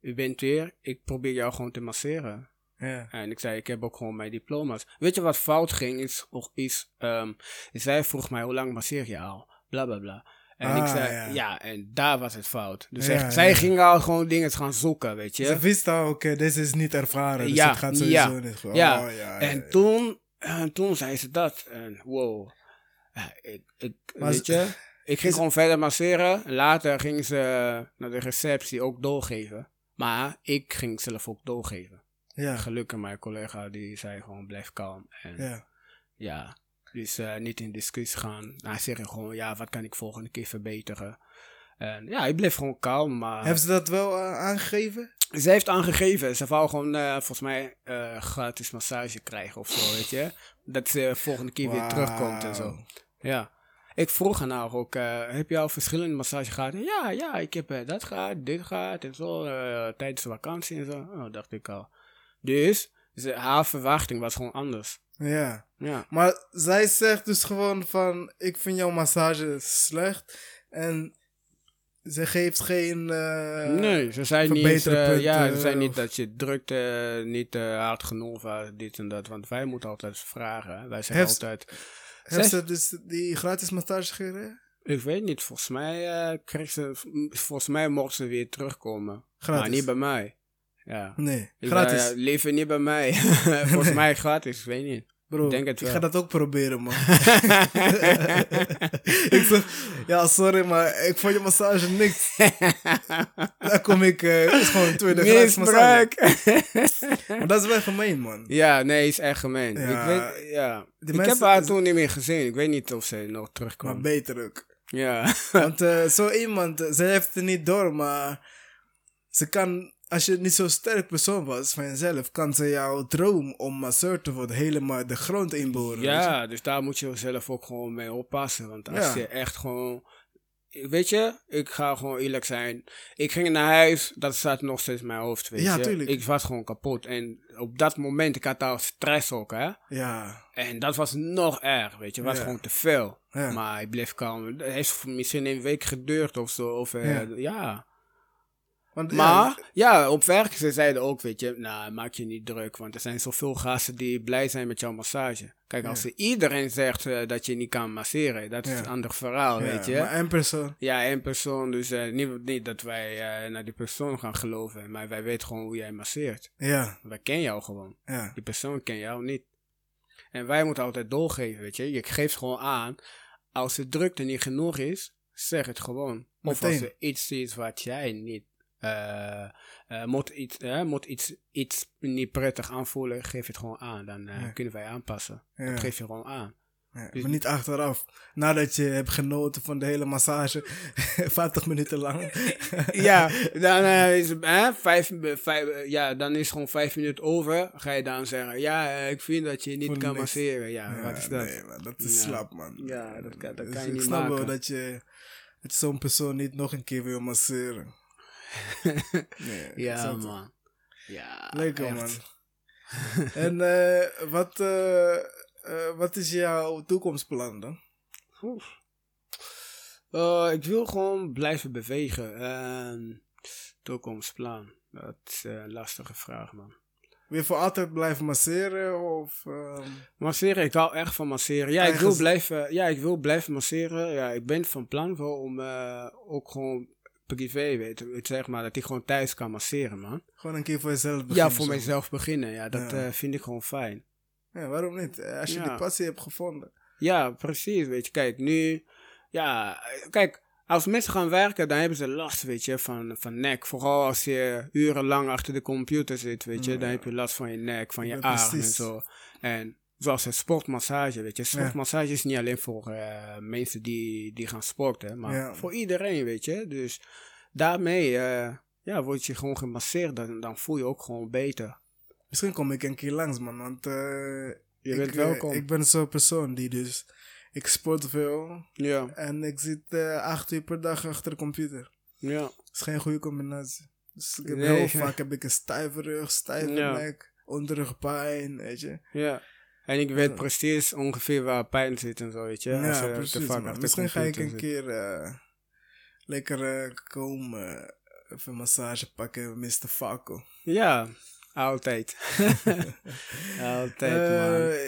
u bent weer, ik probeer jou gewoon te masseren. Ja. En ik zei, ik heb ook gewoon mijn diploma's. Weet je wat fout ging? Is, of is ehm, zij vroeg mij, hoe lang masseer je al? Bla bla bla. En ik Ah, zei, ja. ja. en daar was het fout. Dus Ja, zij, zij ja. ging al gewoon dingen gaan zoeken, weet je. Ze wist al, oké, deze is niet ervaren. Dus het gaat sowieso niet goed. ja. Oh, ja, en toen, en toen zei ze dat. En wow. Ik, ik, Maar weet je, ik ging gewoon verder masseren. Later ging ze naar de receptie ook doorgeven. Maar ik ging zelf ook doorgeven. Ja, Gelukkig mijn collega die zei gewoon blijf kalm. En ja. Ja, dus niet in discussie gaan. Hij zegt gewoon, ja, wat kan ik volgende keer verbeteren? En ja, ik bleef gewoon kalm, maar... Hebben ze dat wel eh, aangegeven? Ze heeft aangegeven, ze wou gewoon eh, volgens mij gratis massage krijgen of zo, weet je. Dat ze volgende keer weer terugkomt en zo. Ja. Ik vroeg haar nou ook, heb je al verschillende massages gehad? Ja, ja, ik heb dat gehad, dit gehad en zo, tijdens de vakantie en zo. Oh, dacht ik al. Dus, ze, haar verwachting was gewoon anders. Ja. Ja. Maar zij zegt dus gewoon van, ik vind jouw massage slecht. En ze geeft geen... eh, Nee, ze zei niet, eh, ja, ze zei of- niet dat je drukt niet eh, hard genoeg dit en dat. Want wij moeten altijd vragen. hè. Wij zeggen altijd, Heeft ze dus die gratis massage gegeven? ik weet niet, volgens mij kreeg ze, volgens mij mocht ze weer terugkomen. Gratis? Maar niet bij mij. Ja. Nee, Ik gratis. ja, liever niet bij mij. volgens mij gratis, ik weet niet. Bro, Ik denk het ik wel. ga dat ook proberen, man. ik zeg, ja, sorry, maar ik vond je massage niks. Dan kom ik, het is gewoon een tweede gratis massage. Maar dat is wel gemeen, man. ja, nee, is echt gemeen. Ja, ik weet, ja. ik heb haar toen niet meer gezien. Ik weet niet of ze nog Maar terugkwam. beter ook. Ja. Want eh, zo iemand, eh, ze heeft het niet door, maar ze kan, als je niet zo'n sterk persoon was van jezelf, kan ze jouw droom om masseur te worden helemaal de grond inboren. Ja, dus daar moet je zelf ook gewoon mee oppassen. Want als Ja. je echt gewoon. Weet je, ik ga gewoon eerlijk zijn. Ik ging naar huis, dat staat nog steeds in mijn hoofd. Weet Ja, je. tuurlijk. Ik was gewoon kapot. En op dat moment, ik had al stress ook, hè. Ja, En dat was nog erg, weet je. Het was Ja. gewoon te veel. Ja. Maar hij bleef kalm. Het heeft misschien een week geduurd of zo. Of, eh, Ja. ja. Want Maar ja, op werk ze zeiden ook, weet je, nou, maak je niet druk, want er zijn zoveel gasten die blij zijn met jouw massage. Kijk, als er iedereen zegt eh, dat je niet kan masseren, dat is Ja. een ander verhaal, ja, weet je. maar één persoon. Ja, één persoon, dus eh, niet, niet dat wij eh, naar die persoon gaan geloven, maar wij weten gewoon hoe jij masseert. Ja, Wij kennen jou gewoon. ja, Die persoon ken jou niet. En wij moeten altijd doorgeven, weet je. Je geeft gewoon aan, als de drukte niet genoeg is, zeg het gewoon. Of als Meteen. er iets is wat jij niet, eh, eh, moet, iets, eh, moet iets, iets niet prettig aanvoelen, geef het gewoon aan. Dan Ja. kunnen wij aanpassen. Ja. Dat geef je gewoon aan. ja. Dus- maar niet achteraf. Nadat je hebt genoten van de hele massage, 50 minuten lang. ja, dan, is, eh, vijf, vijf, ja, dan is gewoon vijf minuten over. Ga je dan zeggen, ja, ik vind dat je niet Voor kan niks. masseren. Ja, Ja, wat is dat? Nee, man, dat is Ja. slap, man. Ja, dat kan- dat Dus je ik niet snap wel dat je, dat je zo'n persoon niet nog een keer wil masseren. Nee, Ja, man. Ja, echt. man. en eh, wat, eh, eh, wat is jouw toekomstplan dan? Ik wil gewoon blijven bewegen. Ehm, toekomstplan. Dat is een lastige vraag, man. Wil je voor altijd blijven masseren? Of, ehm, Masseren, ik hou echt van masseren. Ja, ik wil blijven, ja, ik wil blijven masseren. Ja, ik ben van plan wel om ook gewoon privé, weet je, zeg maar, dat ik gewoon thuis kan masseren, man. gewoon een keer voor jezelf beginnen? ja, voor zo? mezelf beginnen. Ja, dat Ja. eh, vind ik gewoon fijn. Ja, waarom niet? Eh, Als je Ja. die passie hebt gevonden. Ja, precies. Weet je, kijk, nu. Ja, kijk, als mensen gaan werken, dan hebben ze last, weet je, van, van nek. Vooral als je urenlang achter de computer zit, weet je, dan heb je last van je nek, van je Ja, arm en zo. En zoals het sportmassage, weet je. Sportmassage is niet alleen voor eh, mensen die, die gaan sporten, maar voor iedereen, weet je. Dus daarmee, eh, ja, word je gewoon gemasseerd, dan, dan voel je ook gewoon beter. Misschien kom ik een keer langs, man. Want eh, Je bent welkom. ik ben zo'n persoon die dus... Ik sport veel Ja, en ik zit acht uur per dag achter de computer. ja. Dat is geen goede combinatie. Dus ik heb Nee. heel vaak heb ik een stijve rug, stijve Ja. nek, onderrugpijn, weet je. Ja. En ik weet precies ongeveer waar pijn zit en zo, weet je. Ja, als precies. man. Misschien ga ik een zit. keer eh, lekker eh, komen, eh, even een massage pakken, Mr. Falco. Ja, altijd. altijd,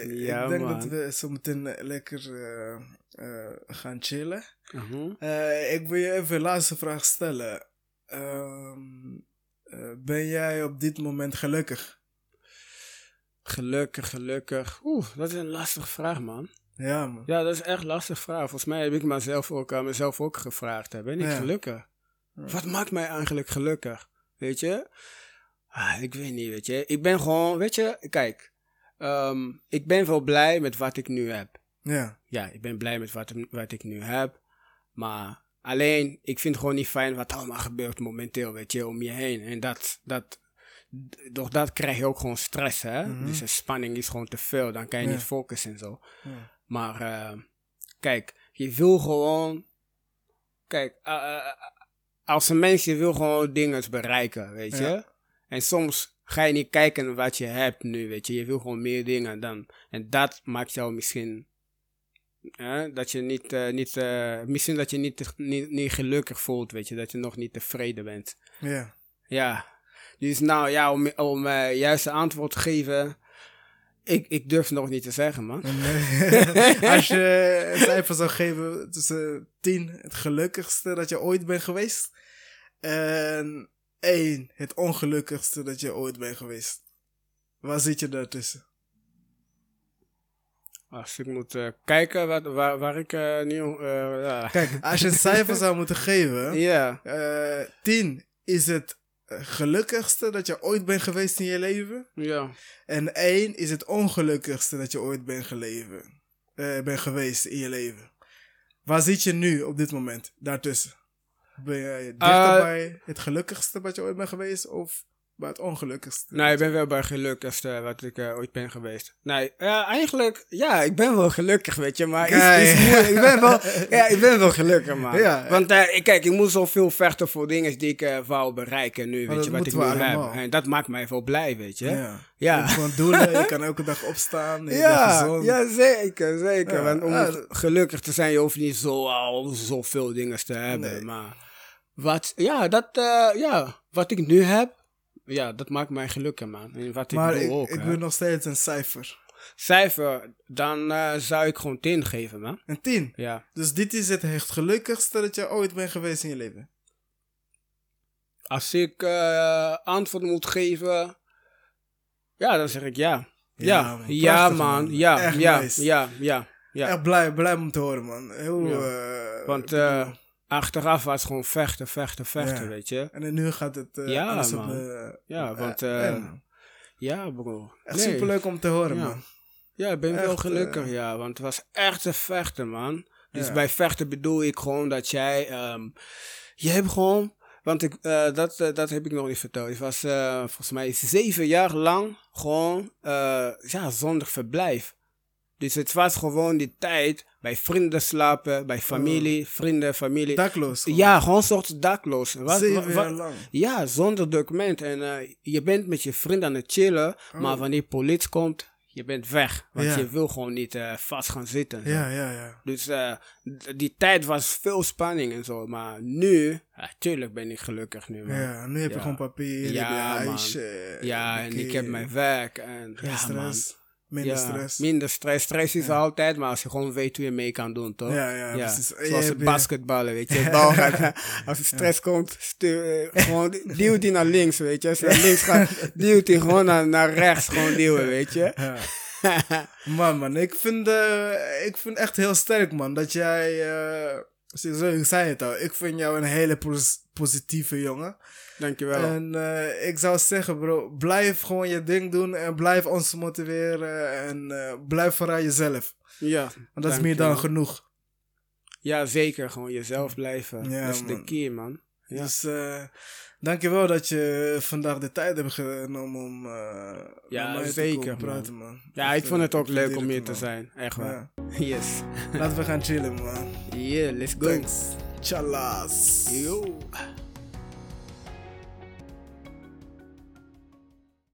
man. Ja, ik denk man. dat we zo meteen lekker gaan chillen. Mhm. Ik wil je even een laatste vraag stellen. Ehm, eh, ben jij op dit moment gelukkig? Gelukkig, gelukkig. Oeh, dat is een lastige vraag, man. Ja, man. Ja, dat is echt een lastige vraag. Volgens mij heb ik mezelf ook, aan mezelf ook gevraagd. hè. Ben ik Ja. gelukkig? Wat maakt mij eigenlijk gelukkig? Weet je? Ah, ik weet niet, weet je. Ik ben gewoon, weet je, kijk. ehm, ik ben wel blij met wat ik nu heb. Ja, ja, ik ben blij met wat, wat ik nu heb. Maar alleen, ik vind het gewoon niet fijn wat allemaal gebeurt momenteel, weet je, om je heen. En dat, dat, door dat krijg je ook gewoon stress, hè. Mhm. Dus de spanning is gewoon te veel, dan kan je Ja. niet focussen en zo. ja. Maar, eh, kijk, je wil gewoon, kijk, eh, eh, als een mens, je wil gewoon dingen bereiken, weet je. En soms ga je niet kijken wat je hebt nu, weet je. Je wil gewoon meer dingen dan. En dat maakt jou misschien. hè, dat je niet. eh, niet misschien dat je niet, niet, niet gelukkig voelt, weet je. Dat je nog niet tevreden bent. ja. Ja. Dus nou ja, om, om eh, juiste antwoord te geven. Ik, ik durf nog niet te zeggen, man. Eh, als je een cijfer zou geven tussen 10, het gelukkigste dat je ooit bent geweest. En 1, het ongelukkigste dat je ooit bent geweest. Waar zit je daartussen? Als ik moet eh, kijken wat, waar, waar ik uh, nieuw... Uh. Kijk, als je een cijfer zou moeten geven... Ja. 10 is het gelukkigste dat je ooit bent geweest in je leven. Ja. En 1 is het ongelukkigste dat je ooit bent, geleven, bent geweest in je leven. Waar zit je nu op dit moment daartussen? Ben je dichter bij het gelukkigste wat je ooit bent geweest? Of bij het ongelukkigste? Nee, ik ben wel bij het gelukkigste wat ik uh, ooit ben geweest. Nee, uh, eigenlijk, ja, ik ben wel gelukkig, weet je, maar is, is moeilijk. ik, ben wel, ja, ik ben wel gelukkig, man. Ja. Want uh, kijk, ik moet zoveel vechten voor dingen die ik wou bereiken nu, weet je, wat ik nu heb. En dat maakt mij wel blij, weet je. Ja. ja. Gewoon doelen, je kan elke dag opstaan, je ja, ja, zeker, zeker. Ja. Want om gelukkig te zijn, je hoeft niet zo al zoveel dingen te hebben, nee. maar... Wat, ja, dat, ja, wat ik nu heb, ja, dat maakt mij gelukkig, man. En wat maar ik, ik, ook, ik wil nog steeds een cijfer. Cijfer, dan uh, zou ik gewoon 10 geven, man. Een 10? Ja. Dus dit is het echt gelukkigste dat je ooit bent geweest in je leven? Als ik uh, antwoord moet geven, ja, dan zeg ik ja. Ja, ja, man. Ja, man. man. Ja, echt ja, nice. ja, ja, ja. Echt blij, blij om te horen, man. Heel, ja. uh, Want achteraf was het gewoon vechten, vechten, vechten, ja. weet je. En nu gaat het uh, ja, alles man. op. Ja, want... Uh, ja, bro. Echt nee. superleuk om te horen, ja. man. Ja, ik ben echt, wel gelukkig, ja. Want het was echt een vechten, man. Dus bij vechten bedoel ik gewoon dat jij... Um, je hebt gewoon... Want ik, dat, dat heb ik nog niet verteld. Ik was volgens mij zeven jaar lang gewoon ja, zonder verblijf. Dus het was gewoon die tijd bij vrienden slapen, bij familie, oh. vrienden, familie. Dakloos? Gewoon. Ja, gewoon een soort dakloos. Wat, Zeven lang? Ja, zonder document. En uh, je bent met je vriend aan het chillen, oh. maar wanneer politie komt, je bent weg. Want ja. je wil gewoon niet uh, vast gaan zitten. Ja, ja, ja. Dus uh, die tijd was veel spanning en zo. Maar nu, tuurlijk ben ik gelukkig nu. Man. Ja, nu heb je gewoon papier, ja, je huisje. Ja, en ik heb mijn werk. En, ja. Man. Minder ja, stress. Minder stress. Stress is ja. altijd, maar als je gewoon weet hoe je mee kan doen, toch? Ja, ja, ja. precies. Zoals het basketballen, weet je. Bal gaat, als er stress komt, stuur, gewoon duwt hij naar links, weet je. Als hij naar links gaat, duwt hij gewoon naar, naar rechts, gewoon duwen, weet je. man, man, ik vind, uh, ik vind echt heel sterk, man, dat jij, uh, zo, ik zei het al, ik vind jou een hele pos positieve jongen. Dankjewel. En uh, ik zou zeggen, bro, blijf gewoon je ding doen en blijf ons motiveren en uh, blijf vooral jezelf. Ja. Want dat is meer dan genoeg. Ja, zeker. Gewoon jezelf blijven. Ja, dat is man. de key, man. Ja. Dus uh, dankjewel dat je vandaag de tijd hebt genomen om ja, met mij zeker, te man. praten, man. Ja, ik vond het ook leuk om hier te zijn. Echt waar. Ja. Yes. Laten we gaan chillen, man. Yeah, let's go. Thanks. Chalas. Yo.